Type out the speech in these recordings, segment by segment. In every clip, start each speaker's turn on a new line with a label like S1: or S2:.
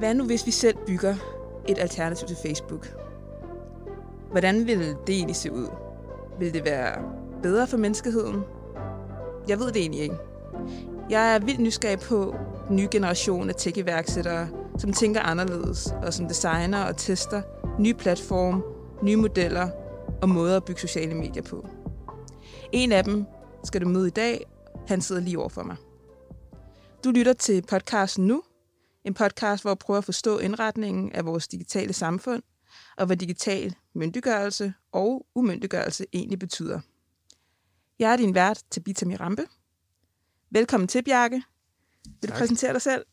S1: Hvad nu, hvis vi selv bygger et alternativ til Facebook? Hvordan vil det egentlig se ud? Vil det være bedre for menneskeheden? Jeg ved det egentlig ikke. Jeg er vildt nysgerrig på den nye generation af tech-iværksættere, som tænker anderledes, og som designer og tester nye platforme, nye modeller og måder at bygge sociale medier på. En af dem skal du møde i dag. Han sidder lige over for mig. Du lytter til podcasten nu. En podcast, hvor jeg prøver at forstå indretningen af vores digitale samfund, og hvad digital myndiggørelse og umyndiggørelse egentlig betyder. Jeg er din vært, Tabitha Mirambe. Velkommen til, Bjarke. Vil tak. du præsentere dig selv?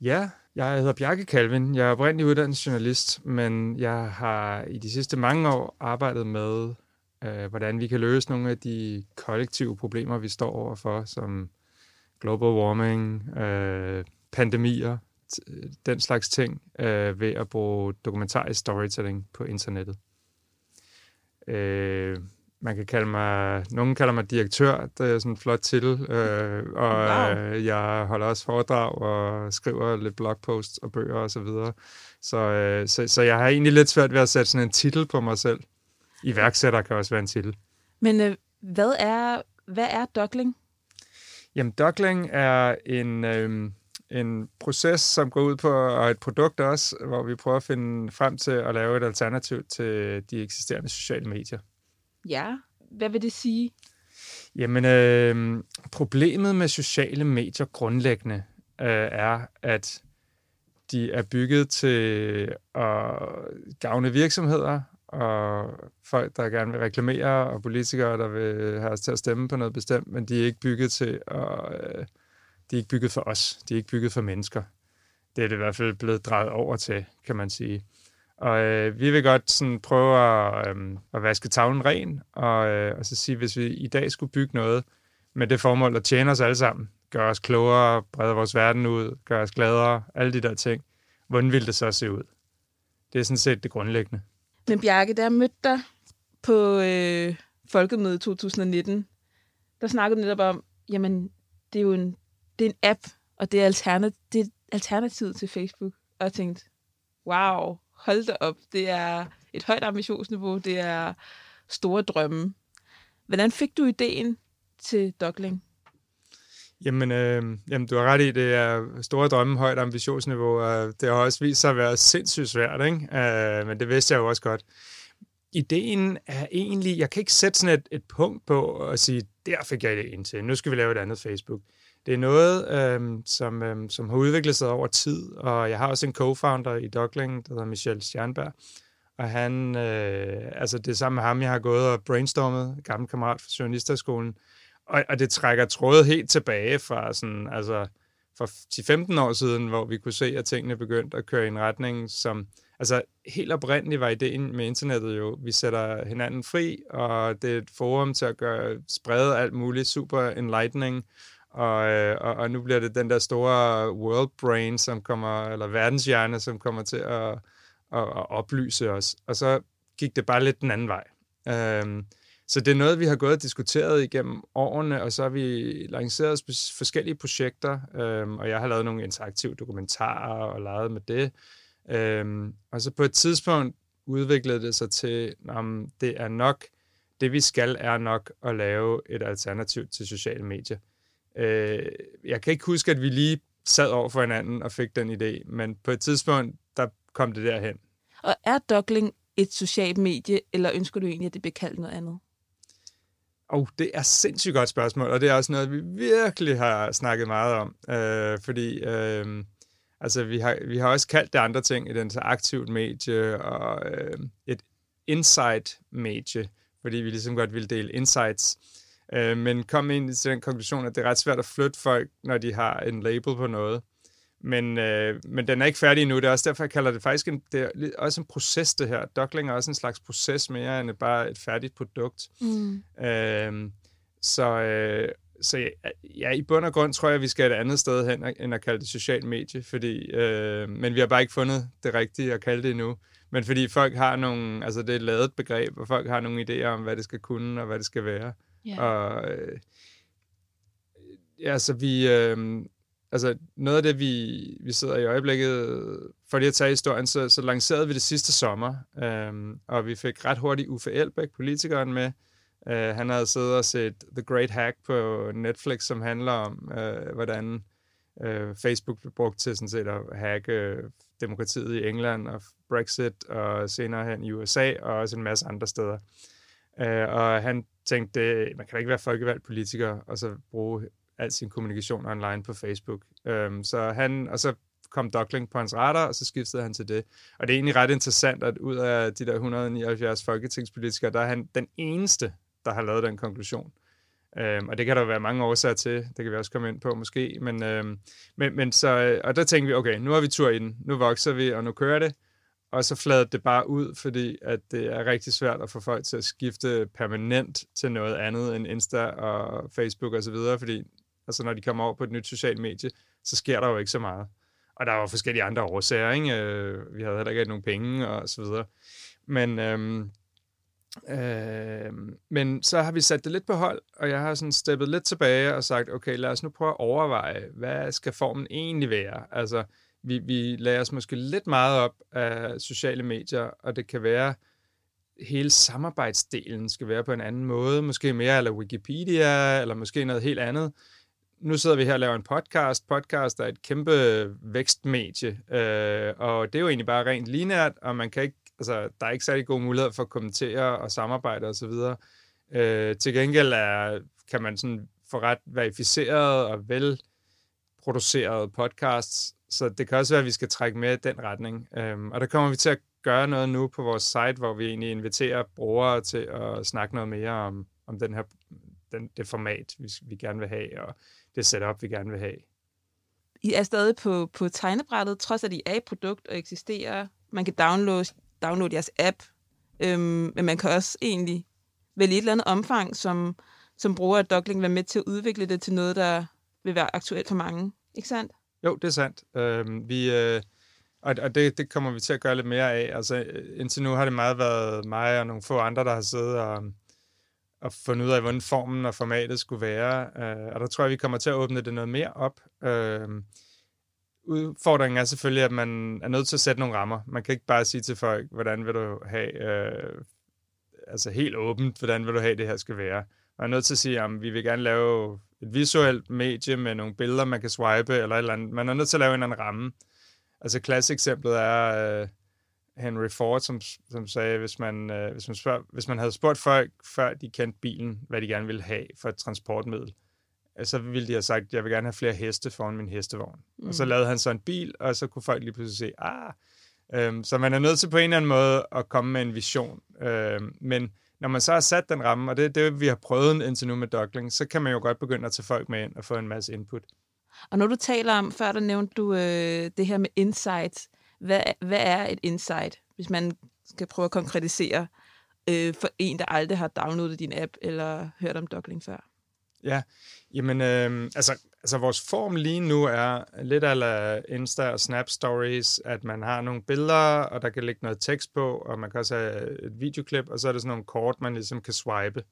S2: Ja, jeg hedder Bjarke Calvin. Jeg er oprindelig uddannet journalist, men jeg har i de sidste mange år arbejdet med, øh, hvordan vi kan løse nogle af de kollektive problemer, vi står overfor, som global warming, øh, pandemier, den slags ting, øh, ved at bruge dokumentarisk storytelling på internettet. Øh, man kan kalde mig, nogen kalder mig direktør, det er sådan en flot titel, øh, og wow. øh, jeg holder også foredrag og skriver lidt blogposts og bøger og så videre. Så, øh, så, så jeg har egentlig lidt svært ved at sætte sådan en titel på mig selv. Iværksætter kan også være en titel.
S1: Men øh, hvad er hvad er dockling?
S2: Jamen, dockling er en, øh, en proces, som går ud på, og et produkt også, hvor vi prøver at finde frem til at lave et alternativ til de eksisterende sociale medier.
S1: Ja, hvad vil det sige?
S2: Jamen, øh, problemet med sociale medier grundlæggende øh, er, at de er bygget til at gavne virksomheder og folk, der gerne vil reklamere, og politikere, der vil have os til at stemme på noget bestemt, men de er ikke bygget til at, øh, de er ikke bygget for os. De er ikke bygget for mennesker. Det er det i hvert fald blevet drejet over til, kan man sige. Og øh, vi vil godt sådan prøve at, øh, at vaske tavlen ren, og, øh, og så sige, hvis vi i dag skulle bygge noget med det formål at tjene os alle sammen, gøre os klogere, brede vores verden ud, gøre os gladere, alle de der ting, hvordan ville det så se ud? Det er sådan set det grundlæggende.
S1: Men Bjarke, der mødte dig på øh, Folkemødet 2019, der snakkede netop om, jamen, det er jo en, det er en app, og det er, alternat, det er alternativet til Facebook. Og jeg tænkte, wow, hold da op, det er et højt ambitionsniveau, det er store drømme. Hvordan fik du ideen til Dogling?
S2: Jamen, øh, jamen, du har ret i, det er store drømme, højt ambitionsniveau, og det har også vist sig at være sindssygt svært, ikke? Øh, men det vidste jeg jo også godt. Ideen er egentlig, jeg kan ikke sætte sådan et, et punkt på og sige, der fik jeg det ind til, nu skal vi lave et andet Facebook. Det er noget, øh, som, øh, som har udviklet sig over tid, og jeg har også en co-founder i Dockling, der hedder Michel Stjernberg, og han, øh, altså det er sammen med ham, jeg har gået og brainstormet, gammel kammerat fra Journalisterskolen, og, og det trækker trådet helt tilbage fra sådan, altså for 10-15 år siden, hvor vi kunne se, at tingene begyndte at køre i en retning, som, altså helt oprindeligt var ideen med internettet jo, vi sætter hinanden fri, og det er et forum til at gøre, sprede alt muligt super enlightening, og, øh, og, og nu bliver det den der store world brain, som kommer, eller verdenshjerne, som kommer til at, at, at oplyse os. Og så gik det bare lidt den anden vej. Øhm, så det er noget, vi har gået og diskuteret igennem årene, og så har vi lanceret forskellige projekter, øhm, og jeg har lavet nogle interaktive dokumentarer og leget med det. Øhm, og så på et tidspunkt udviklede det sig til, om det er nok, det vi skal er nok at lave et alternativ til sociale medier. Øh, jeg kan ikke huske, at vi lige sad over for hinanden og fik den idé, men på et tidspunkt, der kom det derhen.
S1: Og er Dockling et socialt medie, eller ønsker du egentlig, at det bliver kaldt noget andet?
S2: Oh, det er sindssygt godt spørgsmål, og det er også noget, vi virkelig har snakket meget om. Øh, fordi øh, altså, vi, har, vi har også kaldt det andre ting, et interaktivt medie og øh, et insight-medie, fordi vi ligesom godt vil dele insights. Øh, men kom ind til den konklusion, at det er ret svært at flytte folk, når de har en label på noget. Men, øh, men den er ikke færdig endnu. Det er også derfor, jeg kalder det faktisk en, det er også en proces, det her. Dockling er også en slags proces mere end bare et færdigt produkt. Mm. Øh, så øh, så ja, ja, i bund og grund tror jeg, vi skal et andet sted hen, end at kalde det social medie, fordi, øh, men vi har bare ikke fundet det rigtige at kalde det endnu. Men fordi folk har nogle, altså det er et lavet begreb, og folk har nogle idéer om, hvad det skal kunne, og hvad det skal være. Yeah. Og øh, ja, så vi, øh, altså noget af det, vi, vi sidder i øjeblikket, for lige at tage historien, så, så lancerede vi det sidste sommer, øh, og vi fik ret hurtigt Uffe Elbæk, politikeren, med. Øh, han havde siddet og set The Great Hack på Netflix, som handler om, øh, hvordan øh, Facebook blev brugt til sådan set at hacke øh, demokratiet i England og Brexit, og senere hen i USA, og også en masse andre steder. Uh, og han tænkte, øh, man kan da ikke være folkevalgt politiker, og så bruge al sin kommunikation online på Facebook. Øhm, så han, og så kom Duckling på hans radar, og så skiftede han til det. Og det er egentlig ret interessant, at ud af de der 179 folketingspolitikere, der er han den eneste, der har lavet den konklusion. Øhm, og det kan der være mange årsager til, det kan vi også komme ind på måske, men, øhm, men, men så, øh, og der tænkte vi, okay, nu har vi tur i den, nu vokser vi, og nu kører det, og så fladede det bare ud, fordi at det er rigtig svært at få folk til at skifte permanent til noget andet end Insta og Facebook og så videre, fordi altså, når de kommer over på et nyt socialt medie, så sker der jo ikke så meget. Og der var forskellige andre årsager, ikke? Øh, vi havde heller ikke nogen penge og så videre. Men, øhm, øh, men så har vi sat det lidt på hold, og jeg har sådan steppet lidt tilbage og sagt, okay, lad os nu prøve at overveje, hvad skal formen egentlig være? Altså, vi, vi lader os måske lidt meget op af sociale medier, og det kan være, hele samarbejdsdelen skal være på en anden måde, måske mere eller Wikipedia, eller måske noget helt andet. Nu sidder vi her og laver en podcast. Podcast er et kæmpe vækstmedie, øh, og det er jo egentlig bare rent linært, og man kan ikke, altså, der er ikke særlig god mulighed for at kommentere og samarbejde osv. Øh, til gengæld er, kan man sådan få ret verificeret og vel produceret podcasts så det kan også være, at vi skal trække med i den retning. Øhm, og der kommer vi til at gøre noget nu på vores site, hvor vi egentlig inviterer brugere til at snakke noget mere om, om den her, den, det format, vi, vi gerne vil have, og det setup, vi gerne vil have.
S1: I er stadig på, på tegnebrættet, trods at I er et produkt og eksisterer. Man kan downloade, downloade jeres app, øhm, men man kan også egentlig vel i et eller andet omfang, som, som bruger af Dockling, være med til at udvikle det til noget, der vil være aktuelt for mange. Ikke sandt?
S2: Jo, det er sandt. Øh, vi, øh, og og det, det kommer vi til at gøre lidt mere af. Altså, øh, indtil nu har det meget været mig og nogle få andre, der har siddet og, og fundet ud af, hvordan formen og formatet skulle være. Øh, og der tror jeg, vi kommer til at åbne det noget mere op. Øh, udfordringen er selvfølgelig, at man er nødt til at sætte nogle rammer. Man kan ikke bare sige til folk, hvordan vil du have, øh, altså helt åbent, hvordan vil du have, det her skal være. Man er nødt til at sige, at vi vil gerne lave et visuelt medie med nogle billeder, man kan swipe, eller et eller andet. Man er nødt til at lave en eller anden ramme. Altså, klassisk eksemplet er uh, Henry Ford, som, som sagde, hvis man, uh, hvis, man spørger, hvis man havde spurgt folk, før de kendte bilen, hvad de gerne ville have for et transportmiddel, så ville de have sagt, jeg vil gerne have flere heste foran min hestevogn. Mm. Og så mm. lavede han så en bil, og så kunne folk lige pludselig se, ah, øhm, så man er nødt til på en eller anden måde at komme med en vision. Øhm, men når man så har sat den ramme, og det er det, vi har prøvet indtil nu med Dockling, så kan man jo godt begynde at tage folk med ind og få en masse input.
S1: Og når du taler om, før der nævnte du øh, det her med insights, hvad, hvad er et insight, hvis man skal prøve at konkretisere øh, for en, der aldrig har downloadet din app eller hørt om Dockling før?
S2: Ja, jamen, øh, altså, altså vores form lige nu er lidt af Insta og Snap Stories, at man har nogle billeder, og der kan ligge noget tekst på, og man kan også have et videoklip, og så er det sådan nogle kort, man ligesom kan swipe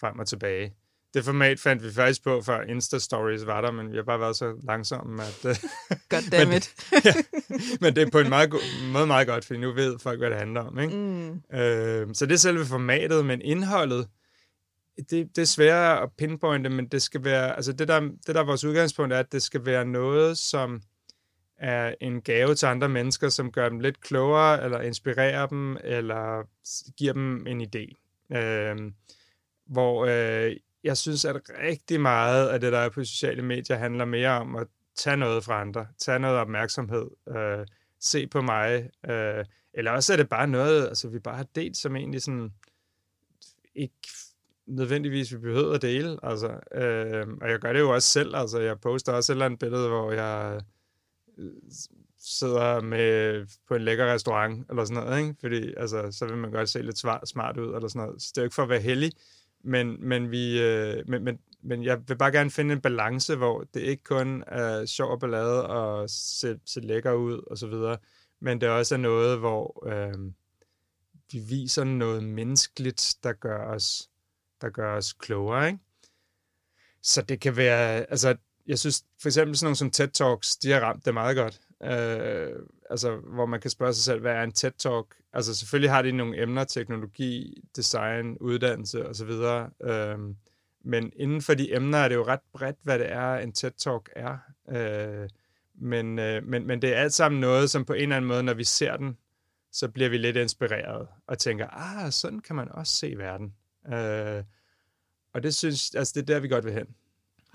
S2: frem og tilbage. Det format fandt vi faktisk på, før Insta-stories var der, men vi har bare været så langsomme, at...
S1: Øh, Goddammit.
S2: men, ja, men det er på en meget go- måde meget godt, fordi nu ved folk, hvad det handler om. Ikke? Mm. Øh, så det er selve formatet, men indholdet, det, det er sværere at pinpointe, men det skal være, altså det der, det der er vores udgangspunkt er, at det skal være noget, som er en gave til andre mennesker, som gør dem lidt klogere, eller inspirerer dem, eller giver dem en idé. Øh, hvor øh, jeg synes, at rigtig meget af det, der er på sociale medier, handler mere om at tage noget fra andre, tage noget opmærksomhed, øh, se på mig, øh, eller også er det bare noget, altså vi bare har delt, som egentlig sådan ikke nødvendigvis vi behøver at dele. Altså, øh, og jeg gør det jo også selv. Altså, jeg poster også et eller andet billede, hvor jeg øh, sidder med på en lækker restaurant, eller sådan noget, ikke? Fordi altså, så vil man godt se lidt smart ud, eller sådan noget. Så det er jo ikke for at være heldig, men, men, vi, øh, men, men, men jeg vil bare gerne finde en balance, hvor det ikke kun er sjov og ballade og se, se lækker ud, og så videre, men det også er noget, hvor øh, vi viser noget menneskeligt, der gør os der gør os klogere. Ikke? Så det kan være, altså jeg synes for eksempel sådan nogle som TED Talks, de har ramt det meget godt. Øh, altså, hvor man kan spørge sig selv, hvad er en TED Talk? Altså, selvfølgelig har de nogle emner, teknologi, design, uddannelse osv., øh, men inden for de emner er det jo ret bredt, hvad det er, en TED Talk er. Øh, men, øh, men, men det er alt sammen noget, som på en eller anden måde, når vi ser den, så bliver vi lidt inspireret og tænker, ah, sådan kan man også se verden. Øh, og det synes, altså det er der, vi godt vil hen.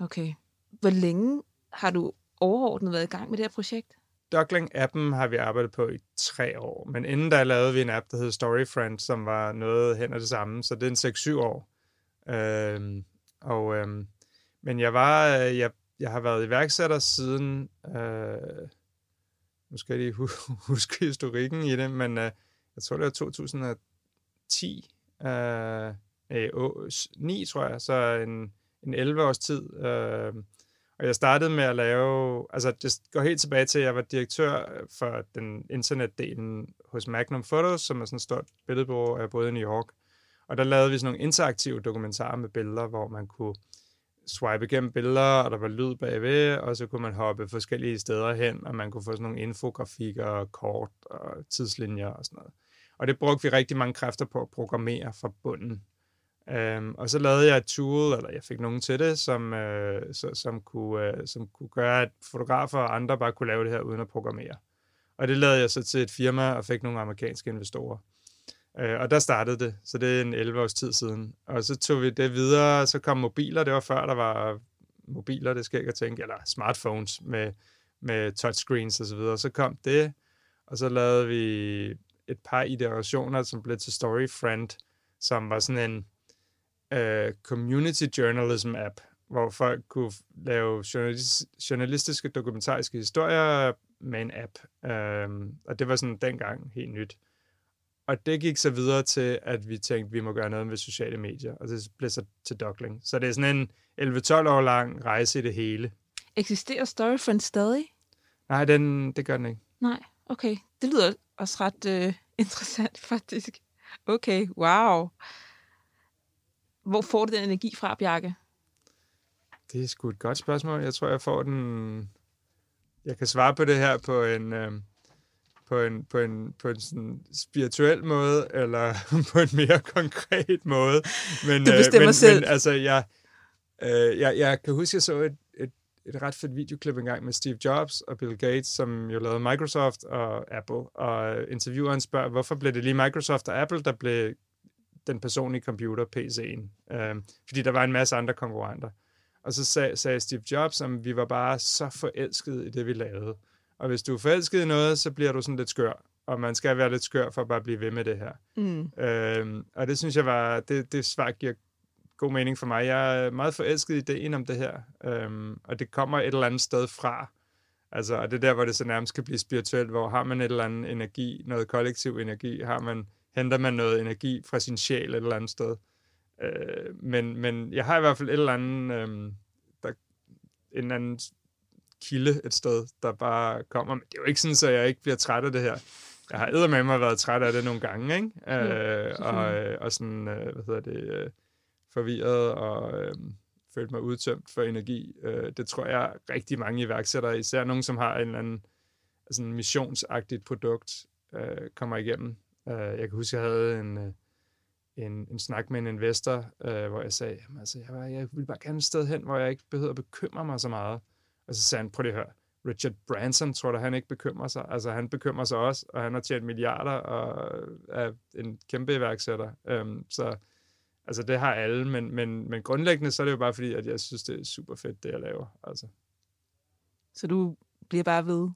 S1: Okay. Hvor længe har du overordnet været i gang med det her projekt?
S2: Duckling-appen har vi arbejdet på i tre år, men inden der lavede vi en app, der hed StoryFriend, som var noget hen og det samme, så det er en 6-7 år. Øh, og, øh, men jeg var, jeg, jeg har været iværksætter siden, øh, nu skal jeg lige huske historikken i det, men øh, jeg tror, det var 2010, øh, øh, 9 tror jeg, så en, en 11 års tid. Øh, og jeg startede med at lave, altså det går helt tilbage til, at jeg var direktør øh, for den internetdelen hos Magnum Photos, som er sådan et stort billedbureau, øh, jeg boede i New York. Og der lavede vi sådan nogle interaktive dokumentarer med billeder, hvor man kunne swipe igennem billeder, og der var lyd bagved, og så kunne man hoppe forskellige steder hen, og man kunne få sådan nogle infografikker, kort og tidslinjer og sådan noget. Og det brugte vi rigtig mange kræfter på at programmere fra bunden. Øhm, og så lavede jeg et tool, eller jeg fik nogen til det, som, øh, så, som, kunne, øh, som kunne gøre, at fotografer og andre bare kunne lave det her uden at programmere. Og det lavede jeg så til et firma og fik nogle amerikanske investorer. Øh, og der startede det, så det er en 11 års tid siden. Og så tog vi det videre, så kom mobiler, det var før der var mobiler, det skal jeg ikke tænke, eller smartphones med, med touchscreens osv. Så, videre. så kom det, og så lavede vi et par iterationer, som blev til Story Friend, som var sådan en uh, community journalism app, hvor folk kunne lave journalist, journalistiske dokumentariske historier med en app. Um, og det var sådan dengang helt nyt. Og det gik så videre til, at vi tænkte, at vi må gøre noget med sociale medier, og det blev så til Duckling. Så det er sådan en 11-12 år lang rejse i det hele.
S1: Eksisterer Storyfriend stadig?
S2: Nej, den, det gør den ikke.
S1: Nej, okay. Det lyder også ret øh, interessant, faktisk. Okay, wow. Hvor får du den energi fra, Bjarke?
S2: Det er sgu et godt spørgsmål. Jeg tror, jeg får den... Jeg kan svare på det her på en, øh, på en, på en, på en sådan spirituel måde, eller på en mere konkret måde.
S1: Men, du bestemmer øh,
S2: men,
S1: selv.
S2: Men, altså, jeg, øh, jeg, jeg kan huske, jeg så et, et, et ret fedt videoklip engang med Steve Jobs og Bill Gates, som jo lavede Microsoft og Apple, og intervieweren spørger, hvorfor blev det lige Microsoft og Apple, der blev den personlige computer, PC'en. Øh, fordi der var en masse andre konkurrenter. Og så sag, sagde Steve Jobs, at vi var bare så forelskede i det, vi lavede. Og hvis du er forelsket i noget, så bliver du sådan lidt skør. Og man skal være lidt skør for at bare blive ved med det her. Mm. Øhm, og det synes jeg var, det, det svar giver god mening for mig. Jeg er meget forelsket i ideen om det her. Øhm, og det kommer et eller andet sted fra. Altså, og det er der, hvor det så nærmest kan blive spirituelt, hvor har man et eller andet energi, noget kollektiv energi, har man, henter man noget energi fra sin sjæl et eller andet sted. Øh, men, men jeg har i hvert fald et eller andet, øh, der, en anden kilde et sted, der bare kommer. Men det er jo ikke sådan, at jeg ikke bliver træt af det her. Jeg har med mig været træt af det nogle gange, ikke? Øh, og, øh, og sådan, øh, hvad hedder det, øh, forvirret og øh, følt mig udtømt for energi. Øh, det tror jeg rigtig mange iværksættere, især nogen, som har en eller anden en missionsagtigt produkt, øh, kommer igennem. Øh, jeg kan huske, jeg havde en, øh, en, en snak med en investor, øh, hvor jeg sagde, jamen, altså, jeg, jeg vil bare gerne et sted hen, hvor jeg ikke behøver at bekymre mig så meget. Og så sagde han, prøv lige at høre, Richard Branson, tror da, han ikke bekymrer sig? Altså, han bekymrer sig også, og han har tjent milliarder og er en kæmpe iværksætter. Øhm, så altså, det har alle, men, men, men grundlæggende så er det jo bare fordi, at jeg synes, det er super fedt, det jeg laver. Altså.
S1: Så du bliver bare ved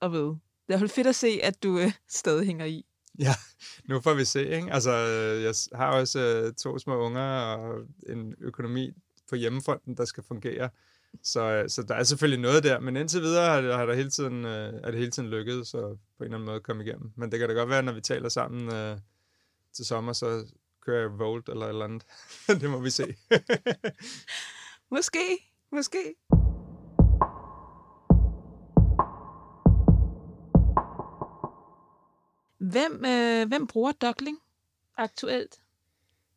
S1: og ved. Det er fedt at se, at du øh, stadig hænger i.
S2: Ja, nu får vi se. Ikke? Altså, jeg har også øh, to små unger og en økonomi på hjemmefronten, der skal fungere. Så, øh, så der er selvfølgelig noget der, men indtil videre har det, har der hele tiden, øh, er det hele tiden lykkedes så på en eller anden måde komme igennem. Men det kan da godt være, når vi taler sammen øh, til sommer, så kører jeg Volt eller et eller andet. det må vi se.
S1: måske, måske. Hvem, øh, hvem bruger Duckling aktuelt?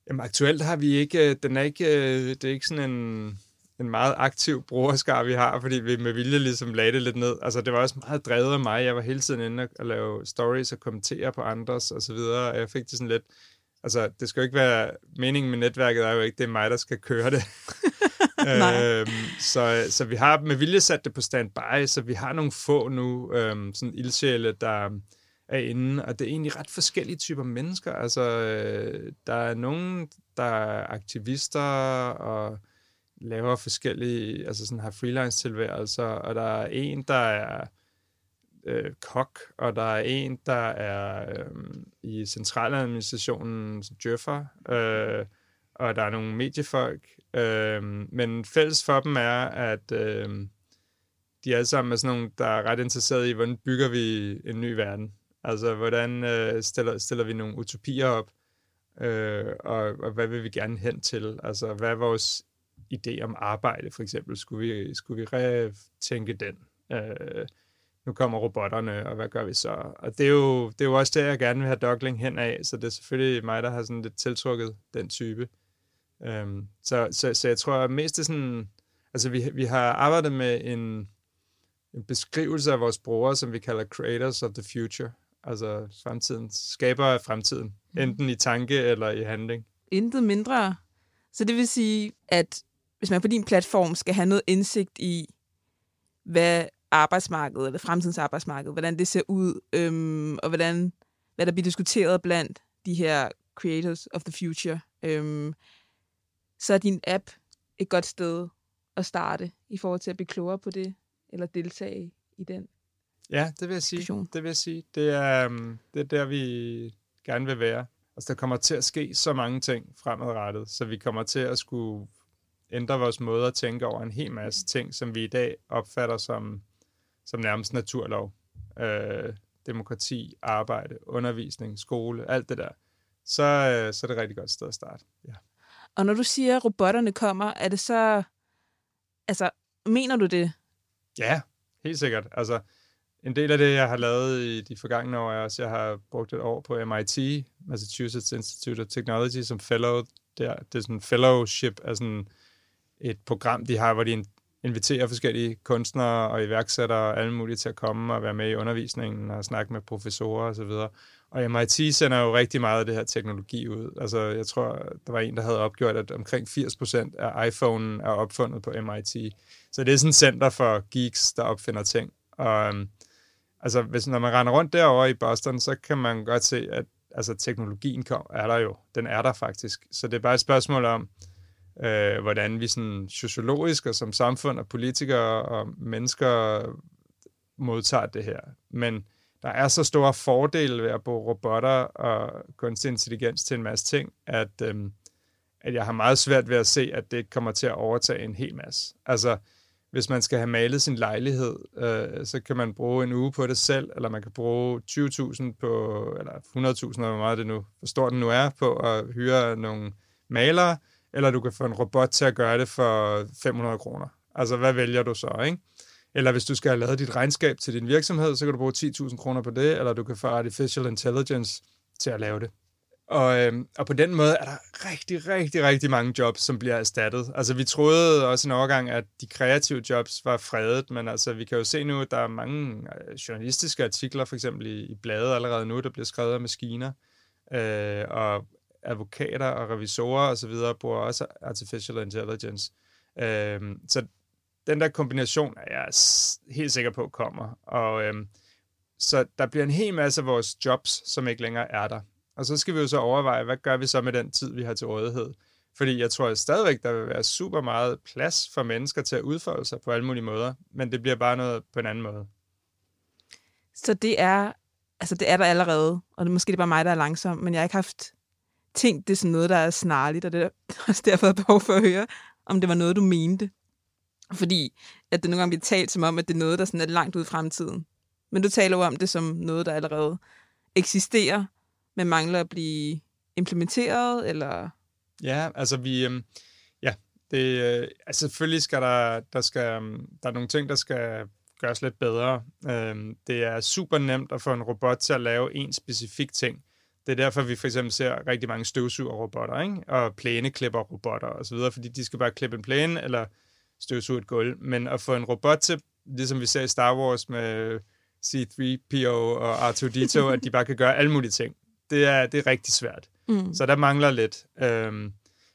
S2: Jamen aktuelt har vi ikke, øh, den er ikke, øh, det er ikke sådan en en meget aktiv brugerskar, vi har, fordi vi med vilje ligesom lagde det lidt ned. Altså, det var også meget drevet af mig. Jeg var hele tiden inde og lave stories og kommentere på andres og så videre, og jeg fik det sådan lidt... Altså, det skal jo ikke være... Meningen med netværket er jo ikke, det er mig, der skal køre det. øhm, så, så vi har med vilje sat det på standby, så vi har nogle få nu, øhm, sådan ildsjæle, der er inde, og det er egentlig ret forskellige typer mennesker. Altså, øh, der er nogen, der er aktivister og laver forskellige, altså sådan har freelance-tilværelser, og der er en, der er øh, kok, og der er en, der er øh, i centraladministrationen, djøffer, øh, og der er nogle mediefolk, øh, men fælles for dem er, at øh, de alle sammen er sådan nogle, der er ret interesserede i, hvordan bygger vi en ny verden. Altså, hvordan øh, stiller, stiller vi nogle utopier op, øh, og, og hvad vil vi gerne hen til? Altså, hvad er vores idé om arbejde, for eksempel? Skulle vi, skulle vi retænke den? Øh, nu kommer robotterne, og hvad gør vi så? Og det er jo, det er jo også det, jeg gerne vil have Dockling hen af, så det er selvfølgelig mig, der har sådan lidt tiltrukket den type. Um, så, så, så jeg tror mest det sådan, altså vi, vi har arbejdet med en, en beskrivelse af vores brugere, som vi kalder creators of the future, altså fremtiden, skaber af fremtiden, mm. enten i tanke eller i handling.
S1: Intet mindre. Så det vil sige, at hvis man på din platform skal have noget indsigt i, hvad arbejdsmarkedet, eller fremtidens arbejdsmarked, hvordan det ser ud, øhm, og hvordan, hvad der bliver diskuteret blandt de her creators of the future, øhm, så er din app et godt sted at starte i forhold til at blive klogere på det, eller deltage i den
S2: Ja, det vil jeg sige. Det vil jeg sige. Det er, um, det er der, vi gerne vil være. Altså, der kommer til at ske så mange ting fremadrettet, så vi kommer til at skulle ændre vores måde at tænke over en hel masse ting, som vi i dag opfatter som, som nærmest naturlov. Øh, demokrati, arbejde, undervisning, skole, alt det der. Så, øh, så er det et rigtig godt sted at starte. Ja.
S1: Og når du siger, at robotterne kommer, er det så... Altså, mener du det?
S2: Ja, helt sikkert. Altså, en del af det, jeg har lavet i de forgangne år, er også, at jeg har brugt et år på MIT, Massachusetts Institute of Technology, som fellow. Der. Det er sådan en fellowship, er sådan et program, de har, hvor de inviterer forskellige kunstnere og iværksættere og alle mulige til at komme og være med i undervisningen og snakke med professorer osv. Og, og MIT sender jo rigtig meget af det her teknologi ud. Altså, jeg tror, der var en, der havde opgjort, at omkring 80% af iPhone er opfundet på MIT. Så det er sådan et center for geeks, der opfinder ting. Og um, altså, hvis, når man render rundt derovre i Boston, så kan man godt se, at altså, teknologien kom, er der jo. Den er der faktisk. Så det er bare et spørgsmål om, øh, hvordan vi sådan sociologisk og som samfund og politikere og mennesker modtager det her. Men der er så store fordele ved at bruge robotter og kunstig intelligens til en masse ting, at, øh, at jeg har meget svært ved at se, at det kommer til at overtage en hel masse. Altså, hvis man skal have malet sin lejlighed, øh, så kan man bruge en uge på det selv, eller man kan bruge 20.000 på, eller 100.000, hvor meget det nu, hvor stort den nu er, på at hyre nogle malere, eller du kan få en robot til at gøre det for 500 kroner. Altså, hvad vælger du så, ikke? Eller hvis du skal have lavet dit regnskab til din virksomhed, så kan du bruge 10.000 kroner på det, eller du kan få artificial intelligence til at lave det. Og, øhm, og på den måde er der rigtig, rigtig, rigtig mange jobs, som bliver erstattet. Altså vi troede også en overgang, at de kreative jobs var fredet, men altså vi kan jo se nu, at der er mange øh, journalistiske artikler, for eksempel i, i bladet allerede nu, der bliver skrevet af maskiner. Øh, og advokater og revisorer osv. bruger også artificial intelligence. Øh, så den der kombination er jeg helt sikker på kommer. Og øh, så der bliver en hel masse af vores jobs, som ikke længere er der. Og så skal vi jo så overveje, hvad gør vi så med den tid, vi har til rådighed? Fordi jeg tror at stadigvæk, der vil være super meget plads for mennesker til at udfolde sig på alle mulige måder, men det bliver bare noget på en anden måde.
S1: Så det er, altså det er der allerede, og det måske det bare mig, der er langsom, men jeg har ikke haft tænkt det som noget, der er snarligt, og det er også derfor, jeg behov for at høre, om det var noget, du mente. Fordi at det nogle gange bliver talt som om, at det er noget, der sådan er langt ud i fremtiden. Men du taler jo om det som noget, der allerede eksisterer, men mangler at blive implementeret, eller...
S2: Ja, altså vi... Øh, ja, det, øh, altså selvfølgelig skal der, der, skal, øhm, der er nogle ting, der skal gøres lidt bedre. Øh, det er super nemt at få en robot til at lave en specifik ting. Det er derfor, vi for eksempel ser rigtig mange støvsugerrobotter, ikke? og plæneklipperrobotter osv., fordi de skal bare klippe en plæne, eller støvsuge et gulv, men at få en robot til, ligesom vi ser i Star Wars med C-3PO og R2-D2, at de bare kan gøre alle mulige ting. Det er, det er rigtig svært. Mm. Så der mangler lidt. Øhm,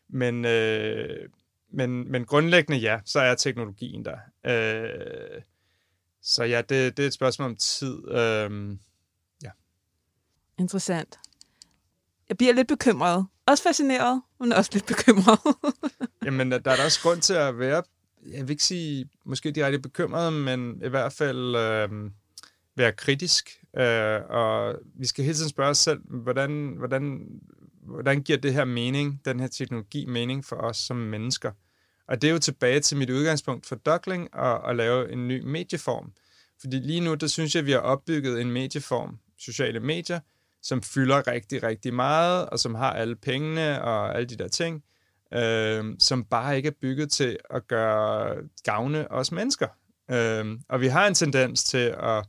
S2: men, øh, men, men grundlæggende ja, så er teknologien der. Øh, så ja, det, det er et spørgsmål om tid. Øh, ja.
S1: Interessant. Jeg bliver lidt bekymret. Også fascineret, men også lidt bekymret.
S2: Jamen, der er der også grund til at være, jeg vil ikke sige måske direkte bekymret, men i hvert fald øh, være kritisk. Øh, og vi skal hele tiden spørge os selv, hvordan, hvordan, hvordan giver det her mening, den her teknologi mening for os som mennesker? Og det er jo tilbage til mit udgangspunkt for Duckling og at lave en ny medieform. Fordi lige nu, der synes jeg, at vi har opbygget en medieform, sociale medier, som fylder rigtig, rigtig meget, og som har alle pengene og alle de der ting, øh, som bare ikke er bygget til at gøre gavne os mennesker. Øh, og vi har en tendens til at,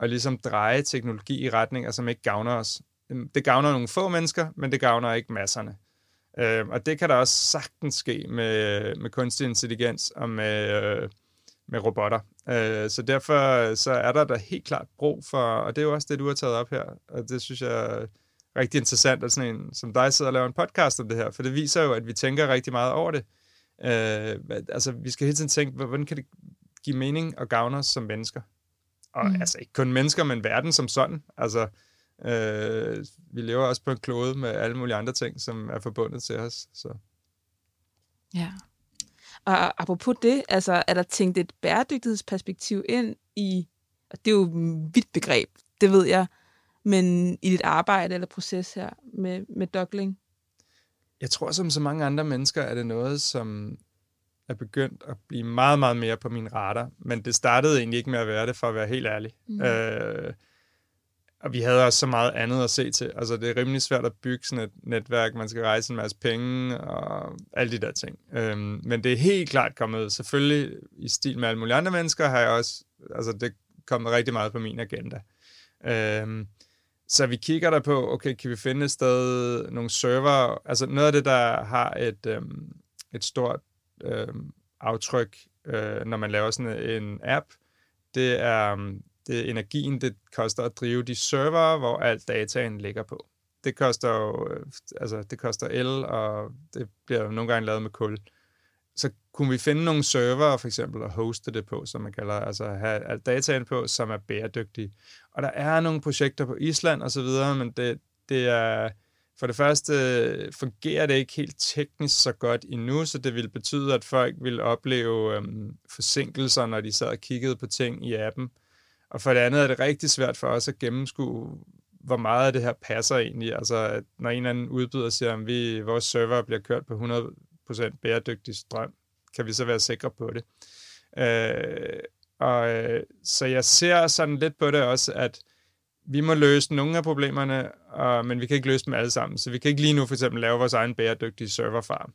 S2: at ligesom dreje teknologi i retninger, som ikke gavner os. Øhm, det gavner nogle få mennesker, men det gavner ikke masserne. Øh, og det kan der også sagtens ske med, med kunstig intelligens og med, øh, med robotter. Øh, så derfor så er der da helt klart brug for, og det er jo også det, du har taget op her, og det synes jeg er rigtig interessant, at sådan en som dig sidder og laver en podcast om det her, for det viser jo, at vi tænker rigtig meget over det. Øh, altså, vi skal hele tiden tænke, hvordan kan det give mening og gavne os som mennesker? Og mm. altså ikke kun mennesker, men verden som sådan. Altså, øh, vi lever også på en klode med alle mulige andre ting, som er forbundet til os. Så.
S1: Ja. Og apropos det, altså er der tænkt et bæredygtighedsperspektiv ind i, og det er jo et vidt begreb, det ved jeg, men i dit arbejde eller proces her med, med Dockling?
S2: Jeg tror, som så mange andre mennesker, er det noget, som er begyndt at blive meget, meget mere på min radar. Men det startede egentlig ikke med at være det, for at være helt ærlig. Mm. Øh, og vi havde også så meget andet at se til. Altså, det er rimelig svært at bygge sådan et netværk. Man skal rejse en masse penge og alle de der ting. Øhm, men det er helt klart kommet, selvfølgelig i stil med alle mulige andre mennesker, har jeg også, altså det er kommet rigtig meget på min agenda. Øhm, så vi kigger der på, okay, kan vi finde et sted, nogle server, altså noget af det, der har et, øhm, et stort øhm, aftryk, øh, når man laver sådan en app, det er, um, det det energien, det koster at drive de server, hvor alt dataen ligger på. Det koster jo, øh, altså det koster el, og det bliver jo nogle gange lavet med kul. Så kunne vi finde nogle server, for eksempel, og hoste det på, som man kalder, altså have alt dataen på, som er bæredygtige. Og der er nogle projekter på Island og så videre, men det, det er, for det første øh, fungerer det ikke helt teknisk så godt endnu, så det vil betyde, at folk vil opleve øhm, forsinkelser, når de sad og kiggede på ting i appen. Og for det andet er det rigtig svært for os at gennemskue, hvor meget af det her passer egentlig. Altså, at når en eller anden udbyder siger, at vi, vores server bliver kørt på 100% bæredygtig strøm, kan vi så være sikre på det. Øh, og øh, så jeg ser sådan lidt på det også, at vi må løse nogle af problemerne, og, men vi kan ikke løse dem alle sammen. Så vi kan ikke lige nu for eksempel lave vores egen bæredygtige serverfarm.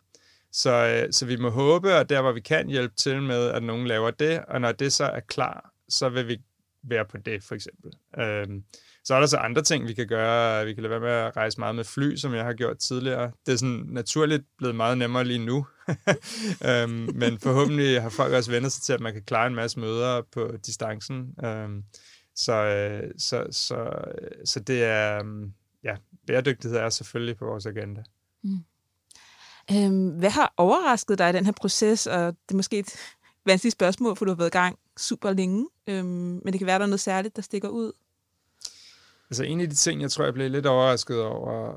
S2: Så, øh, så vi må håbe, og der hvor vi kan hjælpe til med, at nogen laver det, og når det så er klar, så vil vi være på det, for eksempel. Øhm, så er der så andre ting, vi kan gøre. Vi kan lade være med at rejse meget med fly, som jeg har gjort tidligere. Det er sådan naturligt blevet meget nemmere lige nu. øhm, men forhåbentlig har folk også vendt sig til, at man kan klare en masse møder på distancen. Øhm, så, øh, så, så, så det er, øhm, ja, bæredygtighed er selvfølgelig på vores agenda. Mm.
S1: Øhm, hvad har overrasket dig i den her proces? Og det er måske et vanskeligt spørgsmål, for du har været i gang super længe. Øhm, men det kan være, der er noget særligt, der stikker ud.
S2: Altså en af de ting, jeg tror, jeg blev lidt overrasket over,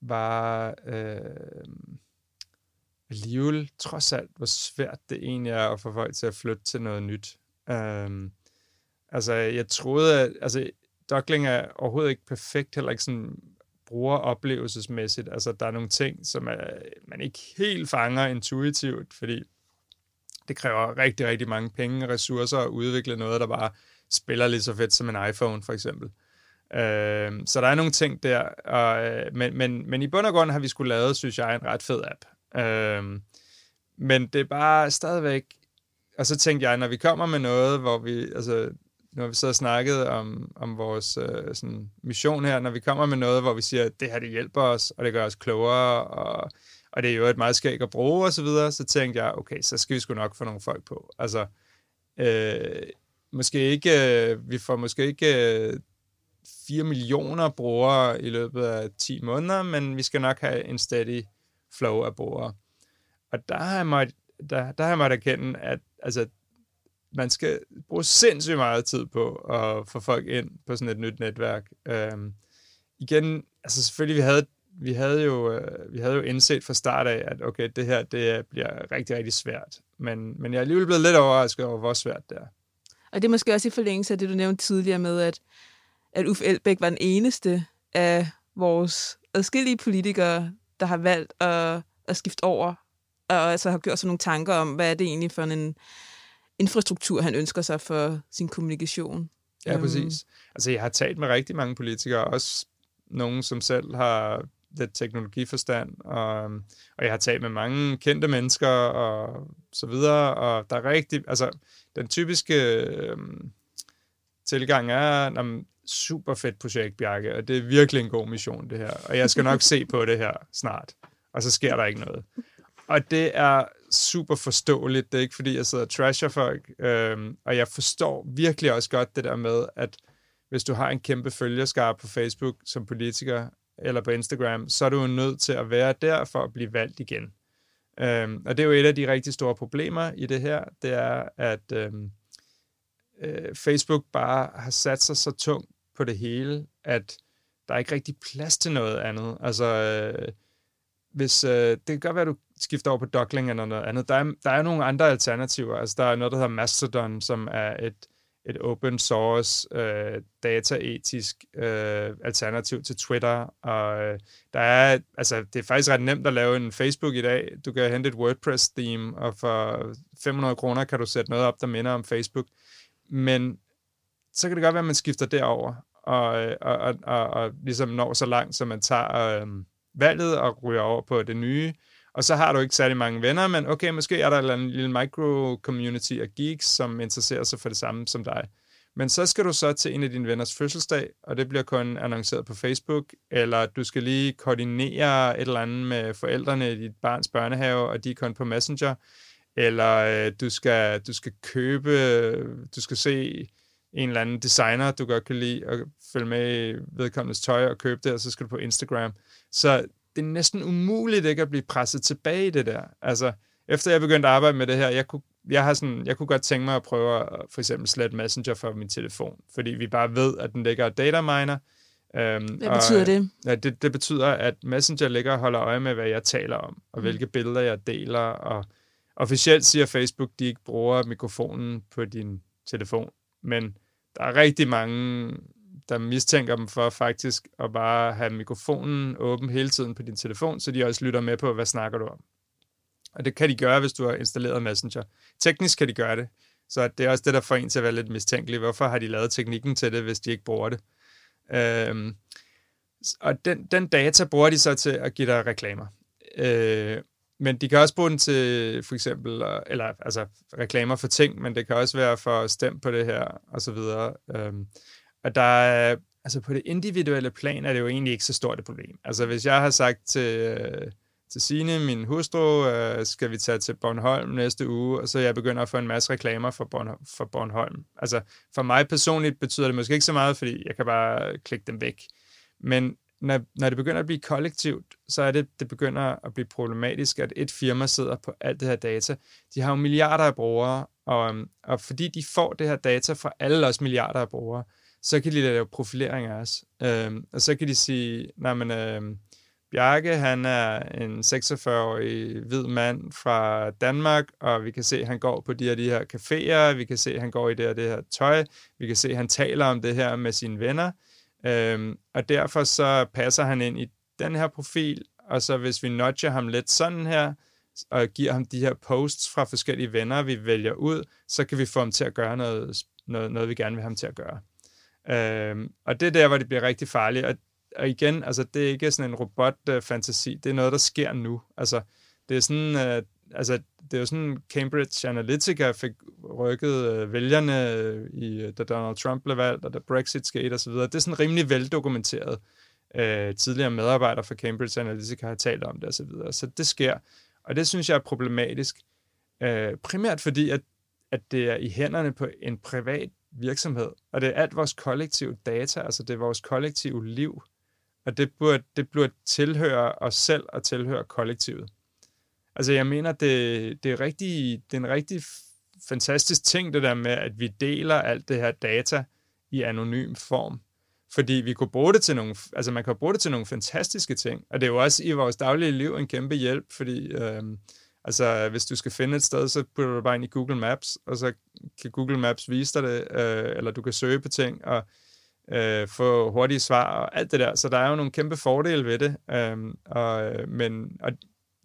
S2: var øh, alligevel trods alt, hvor svært det egentlig er at få folk til at flytte til noget nyt. Øh, altså jeg troede, at altså, Duckling er overhovedet ikke perfekt, heller ikke sådan brugeroplevelsesmæssigt. Altså der er nogle ting, som er, man ikke helt fanger intuitivt, fordi det kræver rigtig, rigtig mange penge og ressourcer at udvikle noget, der bare spiller lige så fedt som en iPhone, for eksempel. Øh, så der er nogle ting der, og, øh, men, men, men i bund og grund har vi skulle lavet, synes jeg, en ret fed app. Øh, men det er bare stadigvæk, og så tænkte jeg, når vi kommer med noget, hvor vi, altså, nu har vi så snakket om, om vores øh, sådan, mission her, når vi kommer med noget, hvor vi siger, at det her det hjælper os, og det gør os klogere, og og det er jo et meget skæg at bruge og så videre, så tænkte jeg, okay, så skal vi sgu nok få nogle folk på. Altså, øh, måske ikke, øh, vi får måske ikke øh, 4 millioner brugere i løbet af 10 måneder, men vi skal nok have en steady flow af brugere. Og der har jeg måttet, der, der har jeg måttet erkende, at altså, man skal bruge sindssygt meget tid på at få folk ind på sådan et nyt netværk. Øhm, igen, altså selvfølgelig, vi havde, vi havde jo, øh, vi havde jo indset fra start af, at okay, det her, det bliver rigtig, rigtig svært. Men, men jeg er alligevel blevet lidt overrasket over, hvor svært det er.
S1: Og det er måske også i forlængelse af det, du nævnte tidligere med, at, at Uffe Elbæk var den eneste af vores adskillige politikere, der har valgt at, at skifte over, og altså har gjort sig nogle tanker om, hvad er det egentlig for en infrastruktur, han ønsker sig for sin kommunikation.
S2: Ja, øhm. præcis. Altså, jeg har talt med rigtig mange politikere, også nogen, som selv har lidt teknologiforstand, og, og jeg har talt med mange kendte mennesker, og så videre, og der er rigtig, altså, den typiske øh, tilgang er, jamen, super fedt projekt, Bjarke, og det er virkelig en god mission, det her, og jeg skal nok se på det her snart, og så sker der ikke noget. Og det er super forståeligt. Det er ikke, fordi jeg sidder og trasher folk. Øhm, og jeg forstår virkelig også godt det der med, at hvis du har en kæmpe følgerskar på Facebook som politiker, eller på Instagram, så er du jo nødt til at være der for at blive valgt igen. Øhm, og det er jo et af de rigtig store problemer i det her, det er, at øhm, øh, Facebook bare har sat sig så tungt på det hele, at der er ikke rigtig plads til noget andet. Altså, øh, hvis, øh, det kan godt være, at du skifter over på Duckling eller noget andet. Der er, der er nogle andre alternativer. Altså, der er noget, der hedder Mastodon, som er et, et open source, øh, dataetisk øh, alternativ til Twitter. Og øh, der er, altså, det er faktisk ret nemt at lave en Facebook i dag. Du kan hente et WordPress-theme, og for 500 kroner kan du sætte noget op, der minder om Facebook. Men så kan det godt være, at man skifter derover og, øh, og, og, og, og ligesom når så langt, som man tager øh, valget og ryger over på det nye og så har du ikke særlig mange venner, men okay, måske er der en lille micro-community af geeks, som interesserer sig for det samme som dig. Men så skal du så til en af dine venners fødselsdag, og det bliver kun annonceret på Facebook, eller du skal lige koordinere et eller andet med forældrene i dit barns børnehave, og de er kun på Messenger, eller øh, du, skal, du skal købe, du skal se en eller anden designer, du godt kan lide, og følge med i vedkommendes tøj og købe det, og så skal du på Instagram. Så det er næsten umuligt ikke at blive presset tilbage i det der. Altså, efter jeg begyndte at arbejde med det her, jeg kunne, jeg har sådan, jeg kunne godt tænke mig at prøve at for eksempel slette Messenger fra min telefon, fordi vi bare ved, at den ligger og data miner.
S1: Øhm, Hvad og, betyder det?
S2: Ja, det? Det betyder, at Messenger ligger og holder øje med, hvad jeg taler om, og mm. hvilke billeder jeg deler, og officielt siger Facebook, de ikke bruger mikrofonen på din telefon, men der er rigtig mange der mistænker dem for faktisk at bare have mikrofonen åben hele tiden på din telefon, så de også lytter med på, hvad snakker du om. Og det kan de gøre, hvis du har installeret Messenger. Teknisk kan de gøre det, så det er også det, der får en til at være lidt mistænkelig. Hvorfor har de lavet teknikken til det, hvis de ikke bruger det? Øhm, og den, den data bruger de så til at give dig reklamer. Øh, men de kan også bruge den til for eksempel, eller altså reklamer for ting, men det kan også være for at stemme på det her, og så videre. Øhm, og der er, altså på det individuelle plan er det jo egentlig ikke så stort et problem. Altså hvis jeg har sagt til, øh, til Signe, min hustru, øh, skal vi tage til Bornholm næste uge, og så jeg begynder at få en masse reklamer for, Bornholm, for Bornholm. Altså for mig personligt betyder det måske ikke så meget, fordi jeg kan bare klikke dem væk. Men når, når det begynder at blive kollektivt, så er det, det begynder at blive problematisk, at et firma sidder på alt det her data. De har jo milliarder af brugere, og, øhm, og fordi de får det her data fra alle os milliarder af brugere, så kan de lave profilering af os. Øhm, og så kan de sige, nej, men øhm, Bjarke, han er en 46-årig hvid mand fra Danmark, og vi kan se, at han går på de her, de her caféer, vi kan se, at han går i det her, det her tøj, vi kan se, at han taler om det her med sine venner, øhm, og derfor så passer han ind i den her profil, og så hvis vi nudger ham lidt sådan her, og giver ham de her posts fra forskellige venner, vi vælger ud, så kan vi få ham til at gøre noget, noget, noget vi gerne vil have ham til at gøre. Øhm, og det er der, hvor det bliver rigtig farligt. Og, og igen, altså, det er ikke sådan en robot-fantasi. Det er noget, der sker nu. Altså, det er sådan... Øh, altså, det er jo sådan, Cambridge Analytica fik rykket øh, vælgerne øh, i, øh, da Donald Trump blev valgt, og da Brexit skete osv. Det er sådan rimelig veldokumenteret. øh, tidligere medarbejdere fra Cambridge Analytica har talt om det osv. Så, videre. så det sker, og det synes jeg er problematisk. Øh, primært fordi, at, at det er i hænderne på en privat virksomhed, og det er alt vores kollektive data, altså det er vores kollektive liv, og det burde, det burde tilhøre os selv og tilhøre kollektivet. Altså jeg mener, det, det, er, rigtig, det er en rigtig fantastisk ting, det der med, at vi deler alt det her data i anonym form. Fordi vi kunne bruge det til nogle, altså man kan bruge det til nogle fantastiske ting, og det er jo også i vores daglige liv en kæmpe hjælp, fordi øh, altså, hvis du skal finde et sted, så putter du bare ind i Google Maps, og så kan Google Maps vise dig det, øh, eller du kan søge på ting, og øh, få hurtige svar og alt det der. Så der er jo nogle kæmpe fordele ved det. Øhm, øh, og, men, og,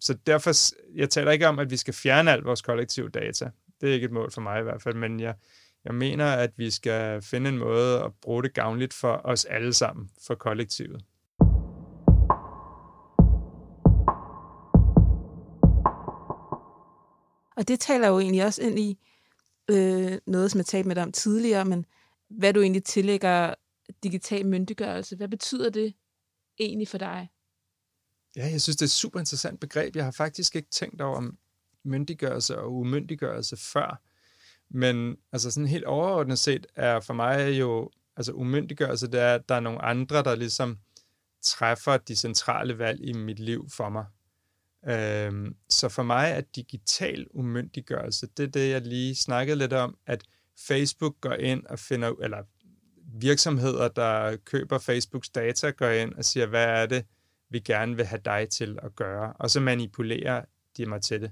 S2: så derfor, jeg taler ikke om, at vi skal fjerne alt vores kollektive data. Det er ikke et mål for mig i hvert fald, men jeg, jeg mener, at vi skal finde en måde at bruge det gavnligt for os alle sammen, for kollektivet.
S1: Og det taler jo egentlig også ind i øh, noget, som jeg talte med dig om tidligere, men hvad du egentlig tillægger digital myndiggørelse. Hvad betyder det egentlig for dig?
S2: Ja, jeg synes, det er et super interessant begreb. Jeg har faktisk ikke tænkt over om myndiggørelse og umyndiggørelse før. Men altså sådan helt overordnet set er for mig jo, altså umyndiggørelse, det er, at der er nogle andre, der ligesom træffer de centrale valg i mit liv for mig. Øhm, så for mig er digital umyndiggørelse, det er det, jeg lige snakkede lidt om, at Facebook går ind og finder, eller virksomheder, der køber Facebooks data, går ind og siger, hvad er det, vi gerne vil have dig til at gøre, og så manipulerer de mig til det.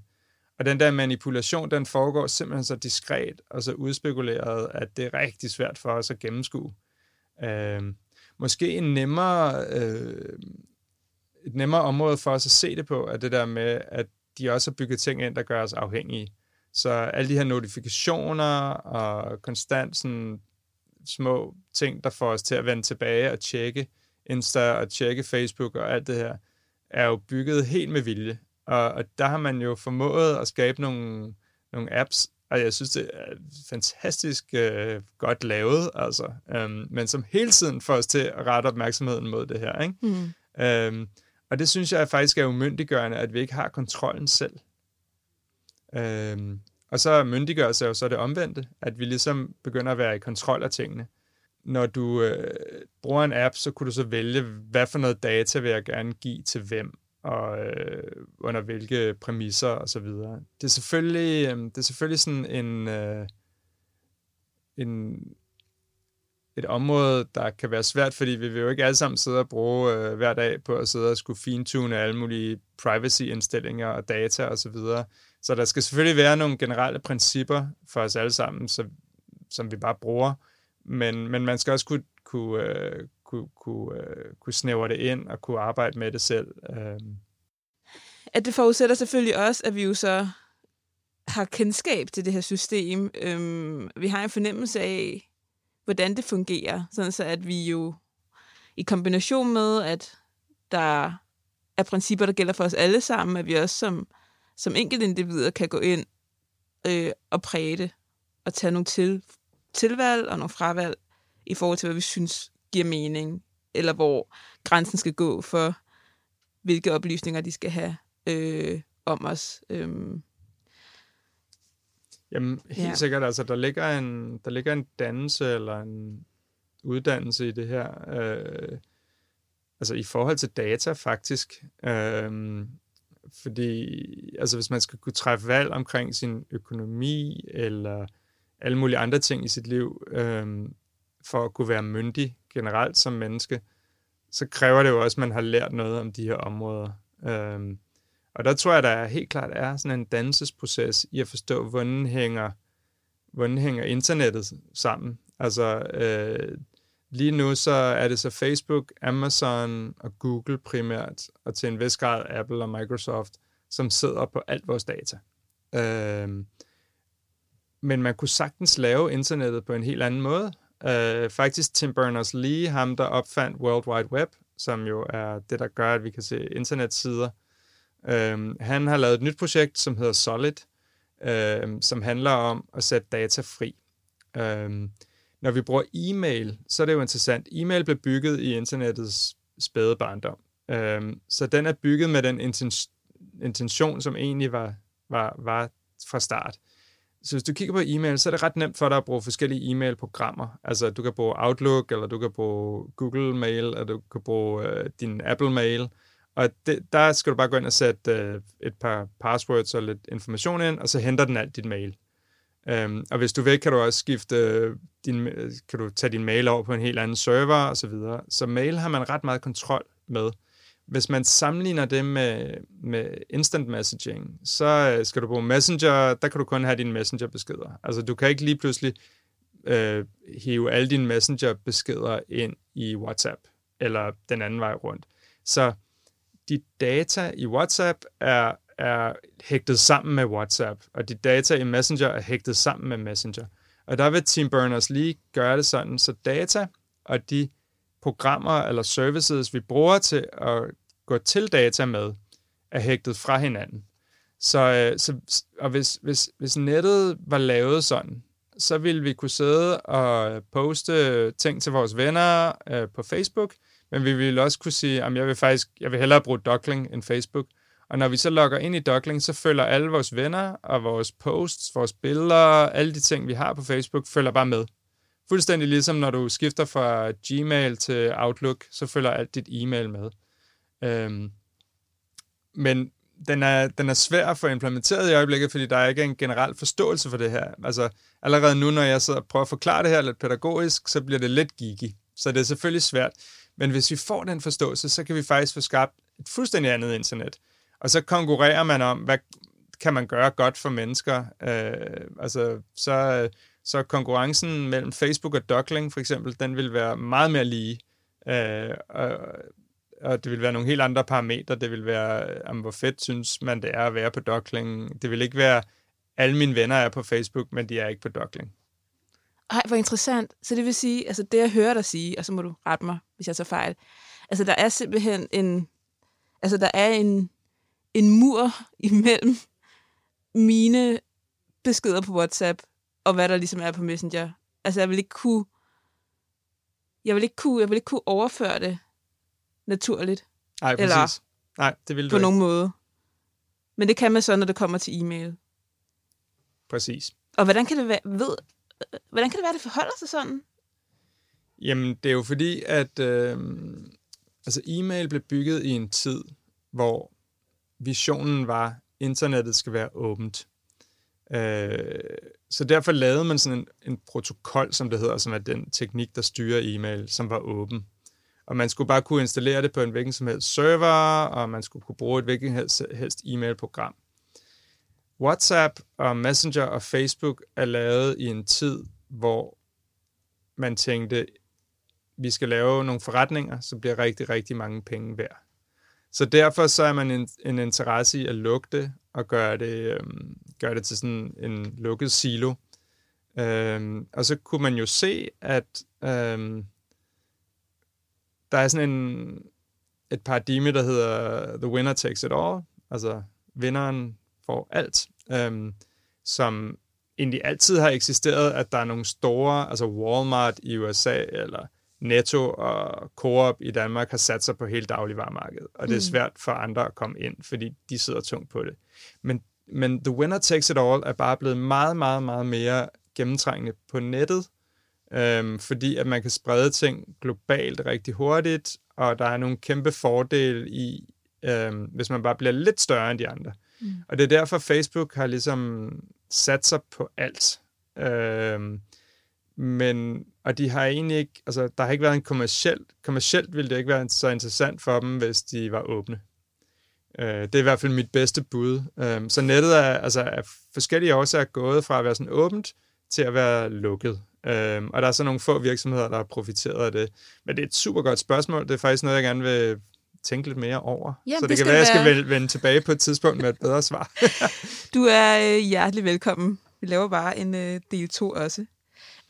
S2: Og den der manipulation, den foregår simpelthen så diskret og så udspekuleret, at det er rigtig svært for os at gennemskue. Øh, måske en nemmere, øh, et nemmere område for os at se det på, er det der med, at de også har bygget ting ind, der gør os afhængige. Så alle de her notifikationer og konstant sådan, små ting, der får os til at vende tilbage og tjekke Insta og tjekke Facebook og alt det her, er jo bygget helt med vilje. Og, og der har man jo formået at skabe nogle, nogle apps, og jeg synes, det er fantastisk øh, godt lavet, altså, øhm, men som hele tiden får os til at rette opmærksomheden mod det her. Ikke? Mm. Øhm, og det synes jeg faktisk er umyndiggørende, at vi ikke har kontrollen selv. Øhm, og så myndiggørelse er jo så det omvendte, at vi ligesom begynder at være i kontrol af tingene. Når du øh, bruger en app, så kunne du så vælge, hvad for noget data vil jeg gerne give til hvem, og øh, under hvilke præmisser og så videre. Det er selvfølgelig, øh, det er selvfølgelig sådan en, øh, en, et område, der kan være svært, fordi vi vil jo ikke alle sammen sidde og bruge øh, hver dag på at sidde og skulle fintune alle mulige privacy-indstillinger og data og så videre. Så der skal selvfølgelig være nogle generelle principper for os alle sammen, så, som vi bare bruger, men, men man skal også kunne, kunne, øh, kunne, kunne, øh, kunne snævre det ind og kunne arbejde med det selv. Øh.
S1: At det forudsætter selvfølgelig også, at vi jo så har kendskab til det her system. Øhm, vi har en fornemmelse af, hvordan det fungerer, sådan så at vi jo i kombination med, at der er principper, der gælder for os alle sammen, at vi også som, som enkelte individer kan gå ind øh, og præge det, og tage nogle til, tilvalg og nogle fravalg i forhold til, hvad vi synes giver mening, eller hvor grænsen skal gå for, hvilke oplysninger de skal have øh, om os. Øh.
S2: Jamen, helt ja. sikkert. Altså, der ligger, en, der ligger en dannelse eller en uddannelse i det her. Øh, altså i forhold til data faktisk. Øh, fordi altså, hvis man skal kunne træffe valg omkring sin økonomi eller alle mulige andre ting i sit liv, øh, for at kunne være myndig generelt som menneske, så kræver det jo også, at man har lært noget om de her områder. Øh, og der tror jeg, der helt klart er sådan en dannelsesproces i at forstå, hvordan hænger, hvordan hænger internettet sammen. Altså, øh, lige nu så er det så Facebook, Amazon og Google primært, og til en vis grad Apple og Microsoft, som sidder på alt vores data. Øh, men man kunne sagtens lave internettet på en helt anden måde. Uh, faktisk Tim Berners-Lee, ham der opfandt World Wide Web, som jo er det, der gør, at vi kan se internetsider. Uh, han har lavet et nyt projekt, som hedder Solid, uh, som handler om at sætte data fri. Uh, når vi bruger e-mail, så er det jo interessant. E-mail blev bygget i internettets spæde barndom. Øhm, så den er bygget med den intention, som egentlig var, var, var fra start. Så hvis du kigger på e-mail, så er det ret nemt for dig at bruge forskellige e-mail-programmer. Altså, du kan bruge Outlook, eller du kan bruge Google Mail, eller du kan bruge øh, din Apple Mail. Og det, der skal du bare gå ind og sætte øh, et par passwords og lidt information ind, og så henter den alt dit mail. Øhm, og hvis du vil, kan du også skifte øh, din, øh, kan du tage din mail over på en helt anden server og så videre. Så mail har man ret meget kontrol med. Hvis man sammenligner det med, med instant messaging, så øh, skal du bruge Messenger, der kan du kun have dine Messenger-beskeder. Altså du kan ikke lige pludselig øh, hive alle dine Messenger-beskeder ind i WhatsApp, eller den anden vej rundt. Så de data i WhatsApp er, er hægtet sammen med WhatsApp, og de data i Messenger er hægtet sammen med Messenger. Og der vil Team Berners-Lee gøre det sådan, så data og de programmer eller services, vi bruger til at gå til data med, er hægtet fra hinanden. Så, øh, så og hvis, hvis, hvis nettet var lavet sådan, så ville vi kunne sidde og poste ting til vores venner øh, på Facebook, men vi ville også kunne sige, at jeg vil faktisk jeg vil hellere bruge Dockling end Facebook. Og når vi så logger ind i Dockling, så følger alle vores venner og vores posts, vores billeder, alle de ting, vi har på Facebook, følger bare med. Fuldstændig ligesom når du skifter fra Gmail til Outlook, så følger alt dit e-mail med. Øhm, men den er, den er svær at få implementeret i øjeblikket, fordi der er ikke en generel forståelse for det her. Altså allerede nu, når jeg sidder og prøver at forklare det her lidt pædagogisk, så bliver det lidt geeky. Så det er selvfølgelig svært. Men hvis vi får den forståelse, så kan vi faktisk få skabt et fuldstændig andet internet. Og så konkurrerer man om, hvad kan man gøre godt for mennesker. Øh, altså, så, så konkurrencen mellem Facebook og Duckling, for eksempel, den vil være meget mere lige. Øh, og, og det vil være nogle helt andre parametre. Det vil være, om hvor fedt synes man, det er at være på Dockling. Det vil ikke være, alle mine venner er på Facebook, men de er ikke på Dockling.
S1: Ej, hvor interessant. Så det vil sige, altså det jeg hører dig sige, og så må du rette mig, hvis jeg så fejl. Altså der er simpelthen en, altså der er en, en mur imellem mine beskeder på WhatsApp, og hvad der ligesom er på Messenger. Altså jeg vil ikke kunne, jeg vil ikke kunne, jeg vil ikke kunne overføre det naturligt.
S2: Nej, præcis. Eller Nej, det vil du
S1: på
S2: ikke.
S1: nogen måde. Men det kan man så, når det kommer til e-mail.
S2: Præcis.
S1: Og hvordan kan det være, ved, hvordan kan det være, det forholder sig sådan?
S2: Jamen, det er jo fordi, at øh, altså, e-mail blev bygget i en tid, hvor visionen var, at internettet skal være åbent. Øh, så derfor lavede man sådan en, en protokol, som det hedder, som er den teknik, der styrer e-mail, som var åben. Og man skulle bare kunne installere det på en hvilken som helst server, og man skulle kunne bruge et hvilken helst, helst e-mail-program. WhatsApp og Messenger og Facebook er lavet i en tid, hvor man tænkte, vi skal lave nogle forretninger, så bliver rigtig, rigtig mange penge værd. Så derfor så er man en, en interesse i at lukke det og gøre det, øhm, gøre det til sådan en lukket silo. Øhm, og så kunne man jo se, at øhm, der er sådan en, et paradigme, der hedder The Winner Takes It All, altså vinderen får alt, øhm, som egentlig altid har eksisteret, at der er nogle store, altså Walmart i USA, eller Netto og Coop i Danmark har sat sig på hele dagligvarermarkedet, og det er mm. svært for andre at komme ind, fordi de sidder tungt på det. Men, men The Winner Takes It All er bare blevet meget, meget, meget mere gennemtrængende på nettet, øhm, fordi at man kan sprede ting globalt rigtig hurtigt, og der er nogle kæmpe fordele i, øhm, hvis man bare bliver lidt større end de andre. Mm. Og det er derfor, Facebook har ligesom sat sig på alt. Øhm, men, og de har egentlig ikke, altså der har ikke været en kommersiel, kommersielt ville det ikke være så interessant for dem, hvis de var åbne. Øh, det er i hvert fald mit bedste bud. Øh, så nettet er, altså, af forskellige årsager gået fra at være sådan åbent til at være lukket. Øh, og der er så nogle få virksomheder, der har profiteret af det. Men det er et super godt spørgsmål. Det er faktisk noget, jeg gerne vil tænke lidt mere over. Ja, så det, det kan være, at jeg skal vende tilbage på et tidspunkt med et bedre svar.
S1: du er øh, hjertelig velkommen. Vi laver bare en øh, del 2 også.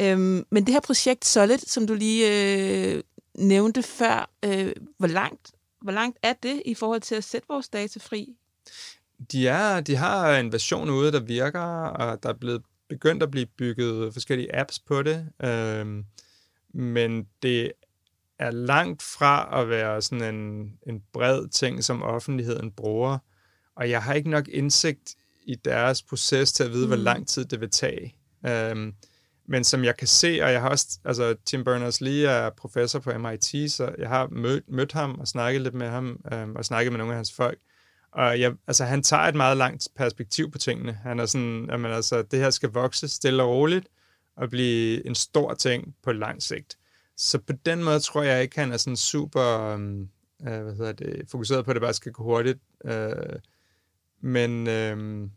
S1: Øhm, men det her projekt Solid, som du lige øh, nævnte før, øh, hvor, langt, hvor langt er det i forhold til at sætte vores data fri?
S2: De, er, de har en version ude, der virker, og der er blevet begyndt at blive bygget forskellige apps på det. Øhm, men det er langt fra at være sådan en, en bred ting, som offentligheden bruger. Og jeg har ikke nok indsigt i deres proces til at vide, mm. hvor lang tid det vil tage. Um, men som jeg kan se, og jeg har også, altså Tim Berners-Lee er professor på MIT, så jeg har mødt, mødt ham og snakket lidt med ham, um, og snakket med nogle af hans folk. Og jeg, altså, han tager et meget langt perspektiv på tingene. Han er sådan, jamen, altså, det her skal vokse stille og roligt, og blive en stor ting på lang sigt. Så på den måde tror jeg ikke, han er sådan super øhm, øh, hvad hedder det, fokuseret på, at det bare skal gå hurtigt. Øh, men øhm,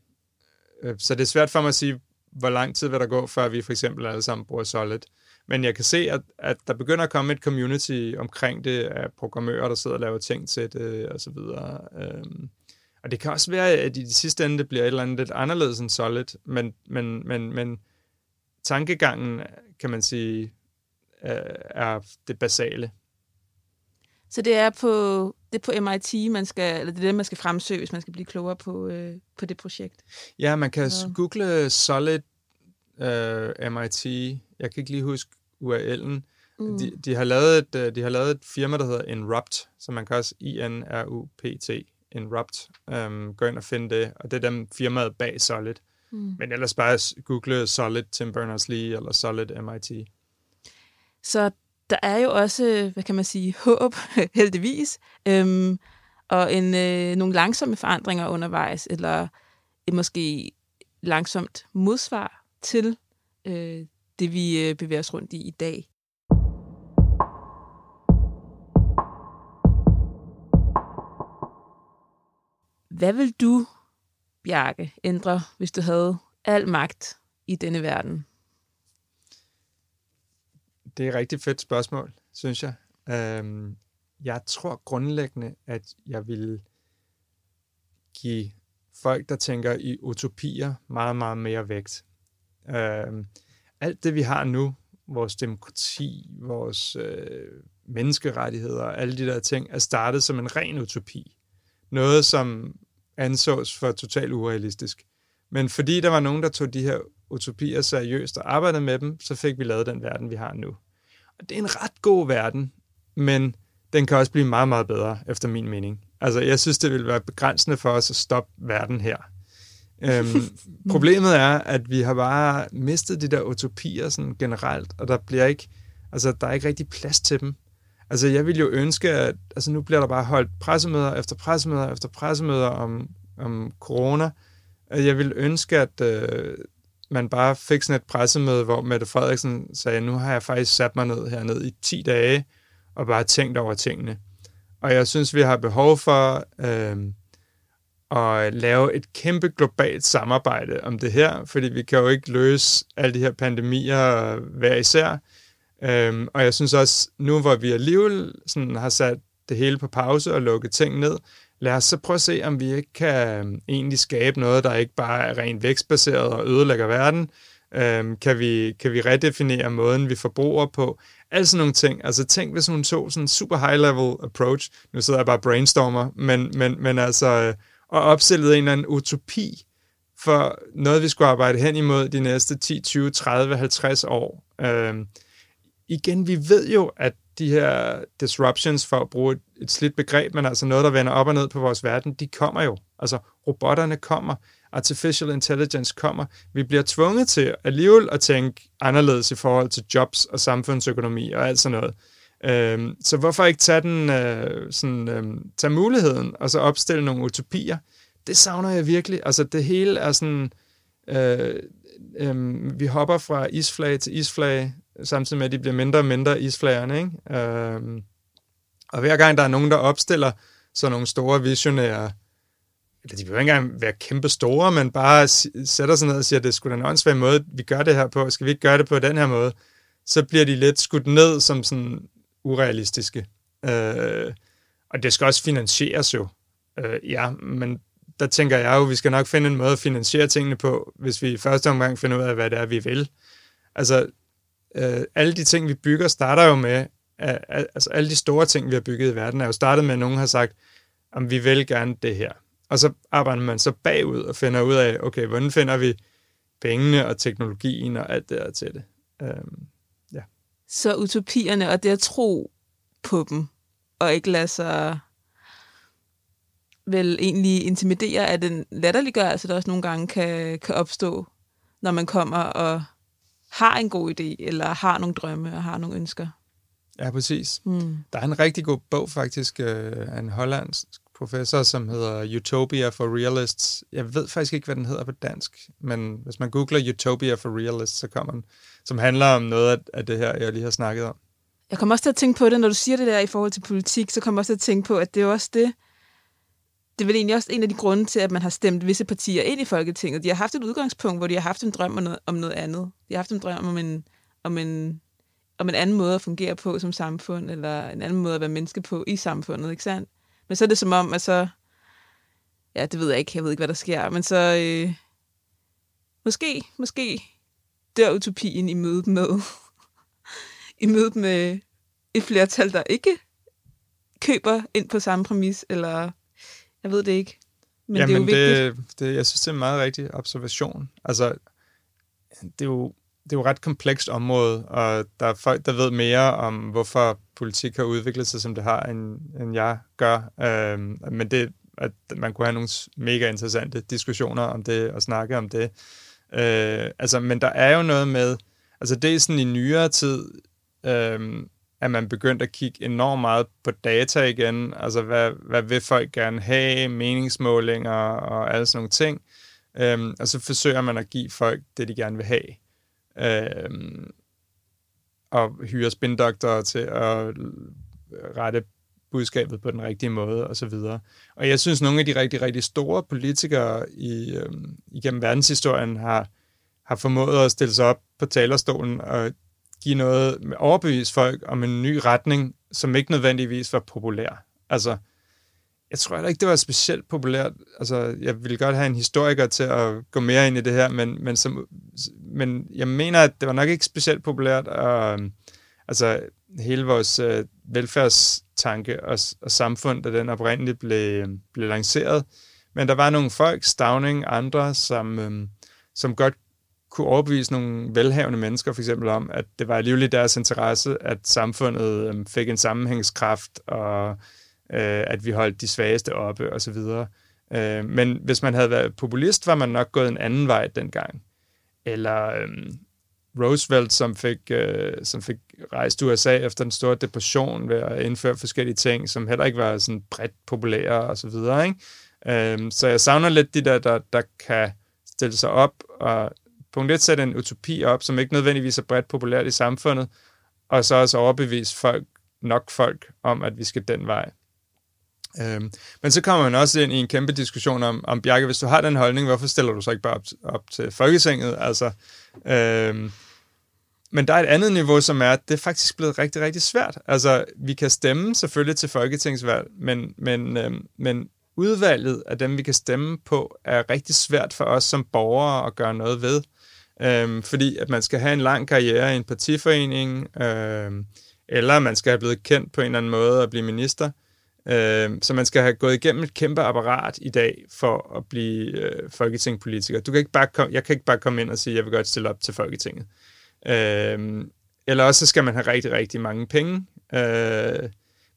S2: øh, så det er svært for mig at sige, hvor lang tid vil der gå, før vi for eksempel alle sammen bruger Solid. Men jeg kan se, at, at der begynder at komme et community omkring det af programmører, der sidder og laver ting til det, og så videre. Um, og det kan også være, at i de sidste ende, det bliver et eller andet lidt anderledes end Solid, men, men, men, men tankegangen, kan man sige, er det basale.
S1: Så det er på det er på MIT, man skal, eller det er det, man skal fremsøge, hvis man skal blive klogere på, øh, på det projekt?
S2: Ja, man kan ja. google Solid uh, MIT. Jeg kan ikke lige huske URL'en. Mm. De, de, har lavet et, øh, de har lavet et firma, der hedder Inrupt, så man kan også I-N-R-U-P-T, Inrupt. Um, gå ind og finde det, og det er dem firmaet bag Solid. Mm. Men ellers bare google Solid Tim Berners-Lee eller Solid MIT.
S1: Så der er jo også, hvad kan man sige, håb, heldigvis, øhm, og en, øh, nogle langsomme forandringer undervejs, eller et måske langsomt modsvar til øh, det, vi øh, bevæger os rundt i i dag. Hvad vil du, Bjarke, ændre, hvis du havde al magt i denne verden?
S2: Det er et rigtig fedt spørgsmål, synes jeg. Øhm, jeg tror grundlæggende, at jeg vil give folk, der tænker i utopier, meget, meget mere vægt. Øhm, alt det, vi har nu, vores demokrati, vores øh, menneskerettigheder, alle de der ting, er startet som en ren utopi. Noget, som ansås for totalt urealistisk. Men fordi der var nogen, der tog de her utopier seriøst og arbejdede med dem, så fik vi lavet den verden, vi har nu. Og det er en ret god verden, men den kan også blive meget, meget bedre, efter min mening. Altså, jeg synes, det vil være begrænsende for os at stoppe verden her. øhm, problemet er, at vi har bare mistet de der utopier sådan generelt, og der bliver ikke, altså, der er ikke rigtig plads til dem. Altså, jeg ville jo ønske, at altså, nu bliver der bare holdt pressemøder efter pressemøder efter pressemøder om, om corona. Jeg ville ønske, at øh, man bare fik sådan et pressemøde, hvor Mette Frederiksen sagde, nu har jeg faktisk sat mig ned hernede i 10 dage og bare tænkt over tingene. Og jeg synes, vi har behov for øh, at lave et kæmpe globalt samarbejde om det her, fordi vi kan jo ikke løse alle de her pandemier hver især. Øh, og jeg synes også, nu hvor vi alligevel sådan har sat det hele på pause og lukket ting ned, lad os så prøve at se, om vi ikke kan øhm, egentlig skabe noget, der ikke bare er rent vækstbaseret og ødelægger verden. Øhm, kan, vi, kan vi redefinere måden, vi forbruger på? Alle sådan nogle ting. Altså tænk, hvis hun tog sådan en super high-level approach. Nu sidder jeg bare brainstormer, men, men, men altså, øh, og opstillede en eller anden utopi for noget, vi skulle arbejde hen imod de næste 10, 20, 30, 50 år. Øhm, igen, vi ved jo, at de her disruptions, for at bruge et, et slidt begreb, men altså noget, der vender op og ned på vores verden, de kommer jo. Altså, robotterne kommer, artificial intelligence kommer. Vi bliver tvunget til alligevel at tænke anderledes i forhold til jobs og samfundsøkonomi og alt sådan noget. Øhm, så hvorfor ikke tage, den, øh, sådan, øh, tage muligheden og så opstille nogle utopier? Det savner jeg virkelig. Altså, det hele er sådan... Øh, øh, vi hopper fra isflag til isflag, samtidig med, at de bliver mindre og mindre isflagerne. Ikke? Øhm, og hver gang der er nogen, der opstiller sådan nogle store visionære, eller de vil ikke engang være kæmpe store, men bare sætter sig ned og siger, at det skulle da en åndssvær måde, vi gør det her på, skal vi ikke gøre det på den her måde, så bliver de lidt skudt ned som sådan urealistiske. Øh, og det skal også finansieres jo. Øh, ja, men der tænker jeg jo, at vi skal nok finde en måde at finansiere tingene på, hvis vi i første omgang finder ud af, hvad det er, vi vil. Altså, øh, alle de ting, vi bygger, starter jo med, altså alle de store ting, vi har bygget i verden, er jo startet med, at nogen har sagt, om vi vil gerne det her. Og så arbejder man så bagud og finder ud af, okay, hvordan finder vi pengene og teknologien og alt det der til det. Øhm,
S1: ja. Så utopierne og det at tro på dem, og ikke lade sig vel egentlig intimidere af den latterliggørelse, der også nogle gange kan, kan opstå, når man kommer og har en god idé, eller har nogle drømme og har nogle ønsker.
S2: Ja, præcis. Mm. Der er en rigtig god bog faktisk øh, af en hollandsk professor, som hedder Utopia for Realists. Jeg ved faktisk ikke, hvad den hedder på dansk, men hvis man googler Utopia for Realists, så kommer den, som handler om noget af det her, jeg lige har snakket om.
S1: Jeg kommer også til at tænke på det, når du siger det der i forhold til politik, så kommer jeg også til at tænke på, at det er også det, det er vel egentlig også en af de grunde til, at man har stemt visse partier ind i Folketinget. De har haft et udgangspunkt, hvor de har haft en drøm om noget, om noget andet. De har haft en drøm om en, om, en, om en anden måde at fungere på som samfund, eller en anden måde at være menneske på i samfundet, ikke sandt? Men så er det som om, at så... Ja, det ved jeg ikke. Jeg ved ikke, hvad der sker. Men så... Øh, måske, måske dør utopien i mødet med... I mødet med et flertal, der ikke køber ind på samme præmis, eller jeg ved det ikke.
S2: Men Jamen, det er jo vigtigt. Det, det, jeg synes, det er en meget rigtig observation. Altså, det er jo, det er jo et ret komplekst område, og der er folk, der ved mere om, hvorfor politik har udviklet sig, som det har, end, end jeg gør. Øhm, men det, at man kunne have nogle mega interessante diskussioner om det, og snakke om det. Øh, altså, men der er jo noget med, altså det er sådan i nyere tid, øh, at man begyndte at kigge enormt meget på data igen. Altså, hvad, hvad vil folk gerne have, meningsmålinger og alle sådan nogle ting. Øhm, og så forsøger man at give folk det, de gerne vil have. Øhm, og hyre spindoktorer til at rette budskabet på den rigtige måde, og så videre. Og jeg synes, nogle af de rigtig, rigtig store politikere i, øhm, igennem verdenshistorien har, har formået at stille sig op på talerstolen og give noget, overbevise folk om en ny retning, som ikke nødvendigvis var populær. Altså, jeg tror heller ikke, det var specielt populært. Altså, jeg ville godt have en historiker til at gå mere ind i det her, men, men, som, men jeg mener, at det var nok ikke specielt populært. Og, øhm, altså, hele vores øh, velfærdstanke og, og samfund, da den oprindeligt blev, blev lanceret. Men der var nogle folk, Stavning, andre, som, øh, som godt kunne overbevise nogle velhavende mennesker for eksempel om, at det var alligevel i deres interesse, at samfundet øh, fik en sammenhængskraft, og øh, at vi holdt de svageste oppe osv. Øh, men hvis man havde været populist, var man nok gået en anden vej dengang. Eller øh, Roosevelt, som fik, øh, som fik rejst USA efter den store depression ved at indføre forskellige ting, som heller ikke var sådan bredt populære og så videre. Ikke? Øh, så jeg savner lidt de der, der, der kan stille sig op og punkt et, sætte en utopi op, som ikke nødvendigvis er bredt populært i samfundet, og så også overbevise folk, nok folk om, at vi skal den vej. Øhm, men så kommer man også ind i en kæmpe diskussion om, om Bjarke, hvis du har den holdning, hvorfor stiller du så ikke bare op, op til Folketinget? Altså, øhm, men der er et andet niveau, som er, at det er faktisk blevet rigtig, rigtig svært. Altså, vi kan stemme selvfølgelig til folketingsvalg, men, men, øhm, men udvalget af dem, vi kan stemme på, er rigtig svært for os som borgere at gøre noget ved. Øhm, fordi at man skal have en lang karriere i en partiforening, øhm, eller man skal have blevet kendt på en eller anden måde og blive minister. Øhm, så man skal have gået igennem et kæmpe apparat i dag for at blive øh, folketingspolitiker. Du kan ikke bare kom, jeg kan ikke bare komme ind og sige, at jeg vil godt stille op til Folketinget. Øhm, eller også så skal man have rigtig, rigtig mange penge. Øh,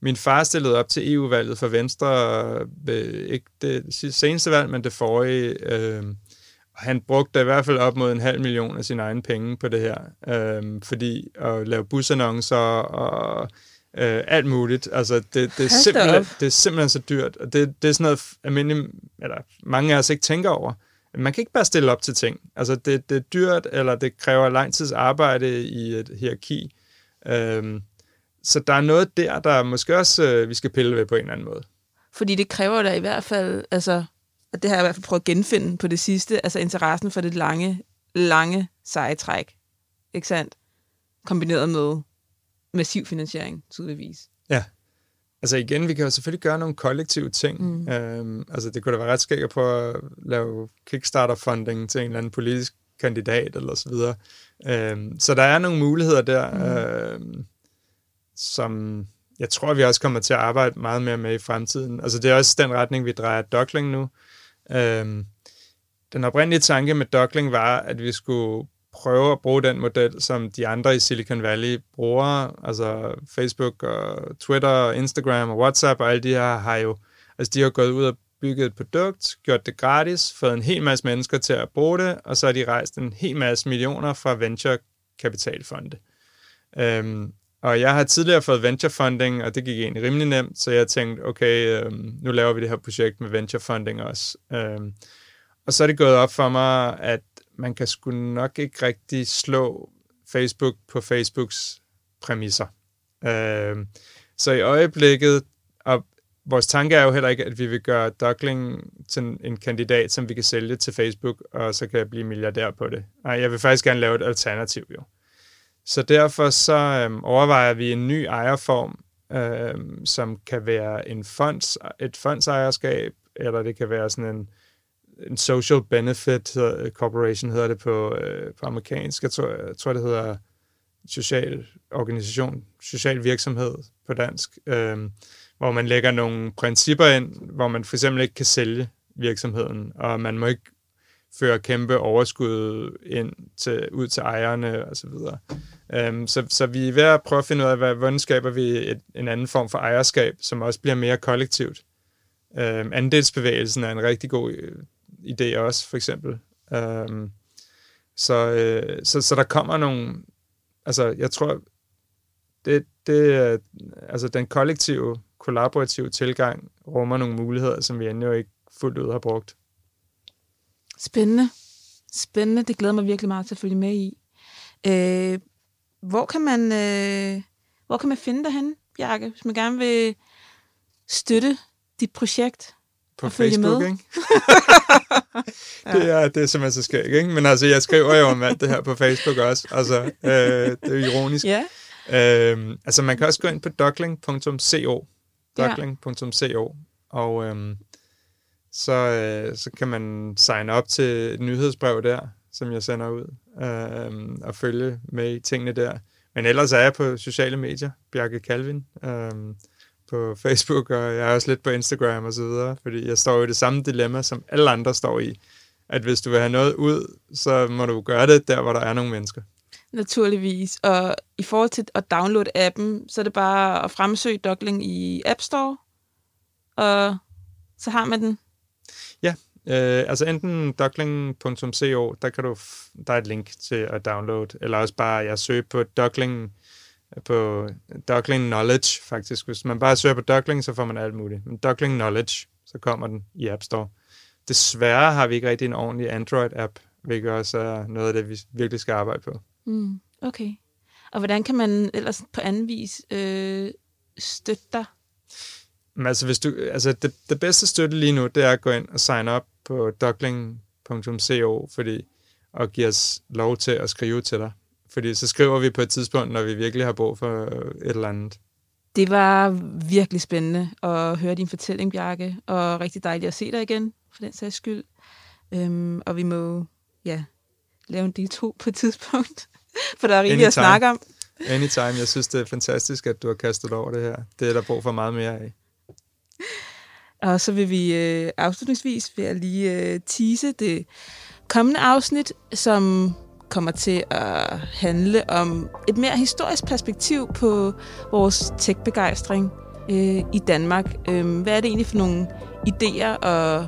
S2: min far stillede op til EU-valget for Venstre, øh, ikke det seneste valg, men det forrige. Øh, han brugte i hvert fald op mod en halv million af sine egne penge på det her, øh, fordi at lave busannoncer og øh, alt muligt. Altså, det, det, er simpelthen, det er simpelthen så dyrt, og det, det er sådan noget almindeligt, eller mange af os ikke tænker over. Man kan ikke bare stille op til ting. Altså, det, det er dyrt, eller det kræver lang tids arbejde i et hierarki. Øh, så der er noget der, der måske også øh, vi skal pille ved på en eller anden måde.
S1: Fordi det kræver da i hvert fald, altså og det har jeg i hvert fald prøvet at genfinde på det sidste, altså interessen for det lange, lange seje træk. Ikke sandt? Kombineret med massiv finansiering, tydeligvis.
S2: Ja. Altså igen, vi kan jo selvfølgelig gøre nogle kollektive ting. Mm. Øhm, altså det kunne da være ret skægt på at lave Kickstarter-funding til en eller anden politisk kandidat eller så videre. Øhm, så der er nogle muligheder der, mm. øhm, som jeg tror, vi også kommer til at arbejde meget mere med i fremtiden. Altså det er også den retning, vi drejer Dockling nu. Øhm, den oprindelige tanke med Dockling var, at vi skulle prøve at bruge den model, som de andre i Silicon Valley bruger. Altså Facebook og Twitter og Instagram og WhatsApp og alle de her har jo, altså de har gået ud og bygget et produkt, gjort det gratis, fået en hel masse mennesker til at bruge det, og så har de rejst en hel masse millioner fra venture kapitalfonde. Øhm, og jeg har tidligere fået venture funding, og det gik egentlig rimelig nemt, så jeg tænkte, okay, øh, nu laver vi det her projekt med venture funding også. Øh, og så er det gået op for mig, at man kan sgu nok ikke rigtig slå Facebook på Facebooks præmisser. Øh, så i øjeblikket, og vores tanke er jo heller ikke, at vi vil gøre Duckling til en kandidat, som vi kan sælge til Facebook, og så kan jeg blive milliardær på det. Nej, jeg vil faktisk gerne lave et alternativ jo. Så derfor så øhm, overvejer vi en ny ejerform, øhm, som kan være en fonds, et fondsejerskab, eller det kan være sådan en, en social benefit øh, corporation, hedder det på, øh, på amerikansk. Jeg tror, jeg tror, det hedder social organisation, social virksomhed på dansk, øhm, hvor man lægger nogle principper ind, hvor man for eksempel ikke kan sælge virksomheden, og man må ikke føre kæmpe overskud ind til, ud til ejerne og så videre. Um, så, så vi er ved at prøve at finde ud af, hvad, hvordan skaber vi et, en anden form for ejerskab, som også bliver mere kollektivt. Um, andelsbevægelsen er en rigtig god øh, idé også, for eksempel. Um, så, uh, så, så der kommer nogle, altså jeg tror, det, det, øh, altså den kollektive, kollaborative tilgang rummer nogle muligheder, som vi endnu ikke fuldt ud har brugt.
S1: Spændende. Spændende. Det glæder mig virkelig meget til at følge med i. Øh, hvor, kan man, øh, hvor kan man finde dig hen, Bjarke, hvis man gerne vil støtte dit projekt?
S2: På Facebook, med? ikke? det, er, det er simpelthen så skægt, ikke? Men altså, jeg skriver jo om alt det her på Facebook også. Altså, øh, det er ironisk.
S1: Ja.
S2: Øh, altså, man kan også gå ind på duckling.co. Duckling.co. Og øhm, så, øh, så kan man signe op til et nyhedsbrev der, som jeg sender ud, øh, og følge med i tingene der. Men ellers er jeg på sociale medier, Bjarke Calvin, øh, på Facebook, og jeg er også lidt på Instagram og så videre, fordi jeg står i det samme dilemma, som alle andre står i. At hvis du vil have noget ud, så må du gøre det der, hvor der er nogle mennesker.
S1: Naturligvis. Og i forhold til at downloade appen, så er det bare at fremsøge Duckling i App Store, og så har man den
S2: øh, altså enten duckling.co, der kan du, der er et link til at downloade, eller også bare, jeg søger på duckling, på Duckling Knowledge, faktisk. Hvis man bare søger på Duckling, så får man alt muligt. Men Duckling Knowledge, så kommer den i App Store. Desværre har vi ikke rigtig en ordentlig Android-app, hvilket også er noget af det, vi virkelig skal arbejde på.
S1: Mm, okay. Og hvordan kan man ellers på anden vis øh, støtte dig?
S2: Men altså, hvis du, altså det, det bedste støtte lige nu, det er at gå ind og sign op på duckling.co, fordi, og give os lov til at skrive til dig. Fordi så skriver vi på et tidspunkt, når vi virkelig har brug for et eller andet.
S1: Det var virkelig spændende at høre din fortælling, Bjarke, og rigtig dejligt at se dig igen, for den sags skyld. Øhm, og vi må, ja, lave en del to på et tidspunkt, for der er rigeligt at snakke om.
S2: Anytime. Jeg synes, det er fantastisk, at du har kastet over det her. Det er der brug for meget mere af.
S1: Og så vil vi øh, afslutningsvis vil lige øh, tease det kommende afsnit, som kommer til at handle om et mere historisk perspektiv på vores tech-begejstring øh, i Danmark. Øh, hvad er det egentlig for nogle idéer og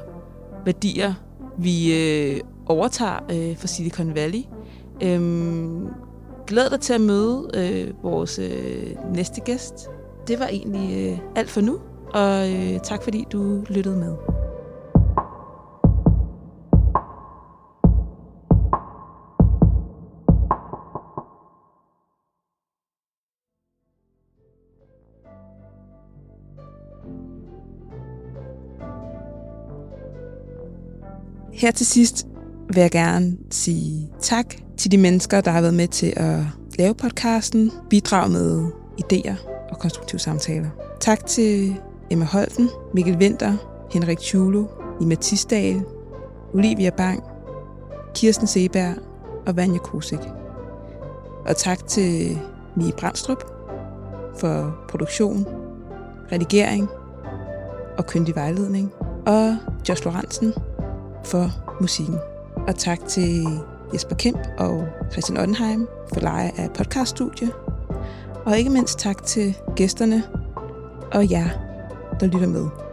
S1: værdier, vi øh, overtager øh, fra Silicon Valley? Øh, glæd dig til at møde øh, vores øh, næste gæst. Det var egentlig øh, alt for nu og øh, tak fordi du lyttede med. Her til sidst vil jeg gerne sige tak til de mennesker, der har været med til at lave podcasten, bidrage med idéer og konstruktive samtaler. Tak til Emma Holten, Mikkel Winter, Henrik Tjulo, Nima Tisdal, Olivia Bang, Kirsten Seberg og Vanja Kosik. Og tak til Mie Brandstrup for produktion, redigering og køndig vejledning, og Josh Lorentzen for musikken. Og tak til Jesper Kemp og Christian Ottenheim for leje af podcaststudie. Og ikke mindst tak til gæsterne og jer, der lytter med.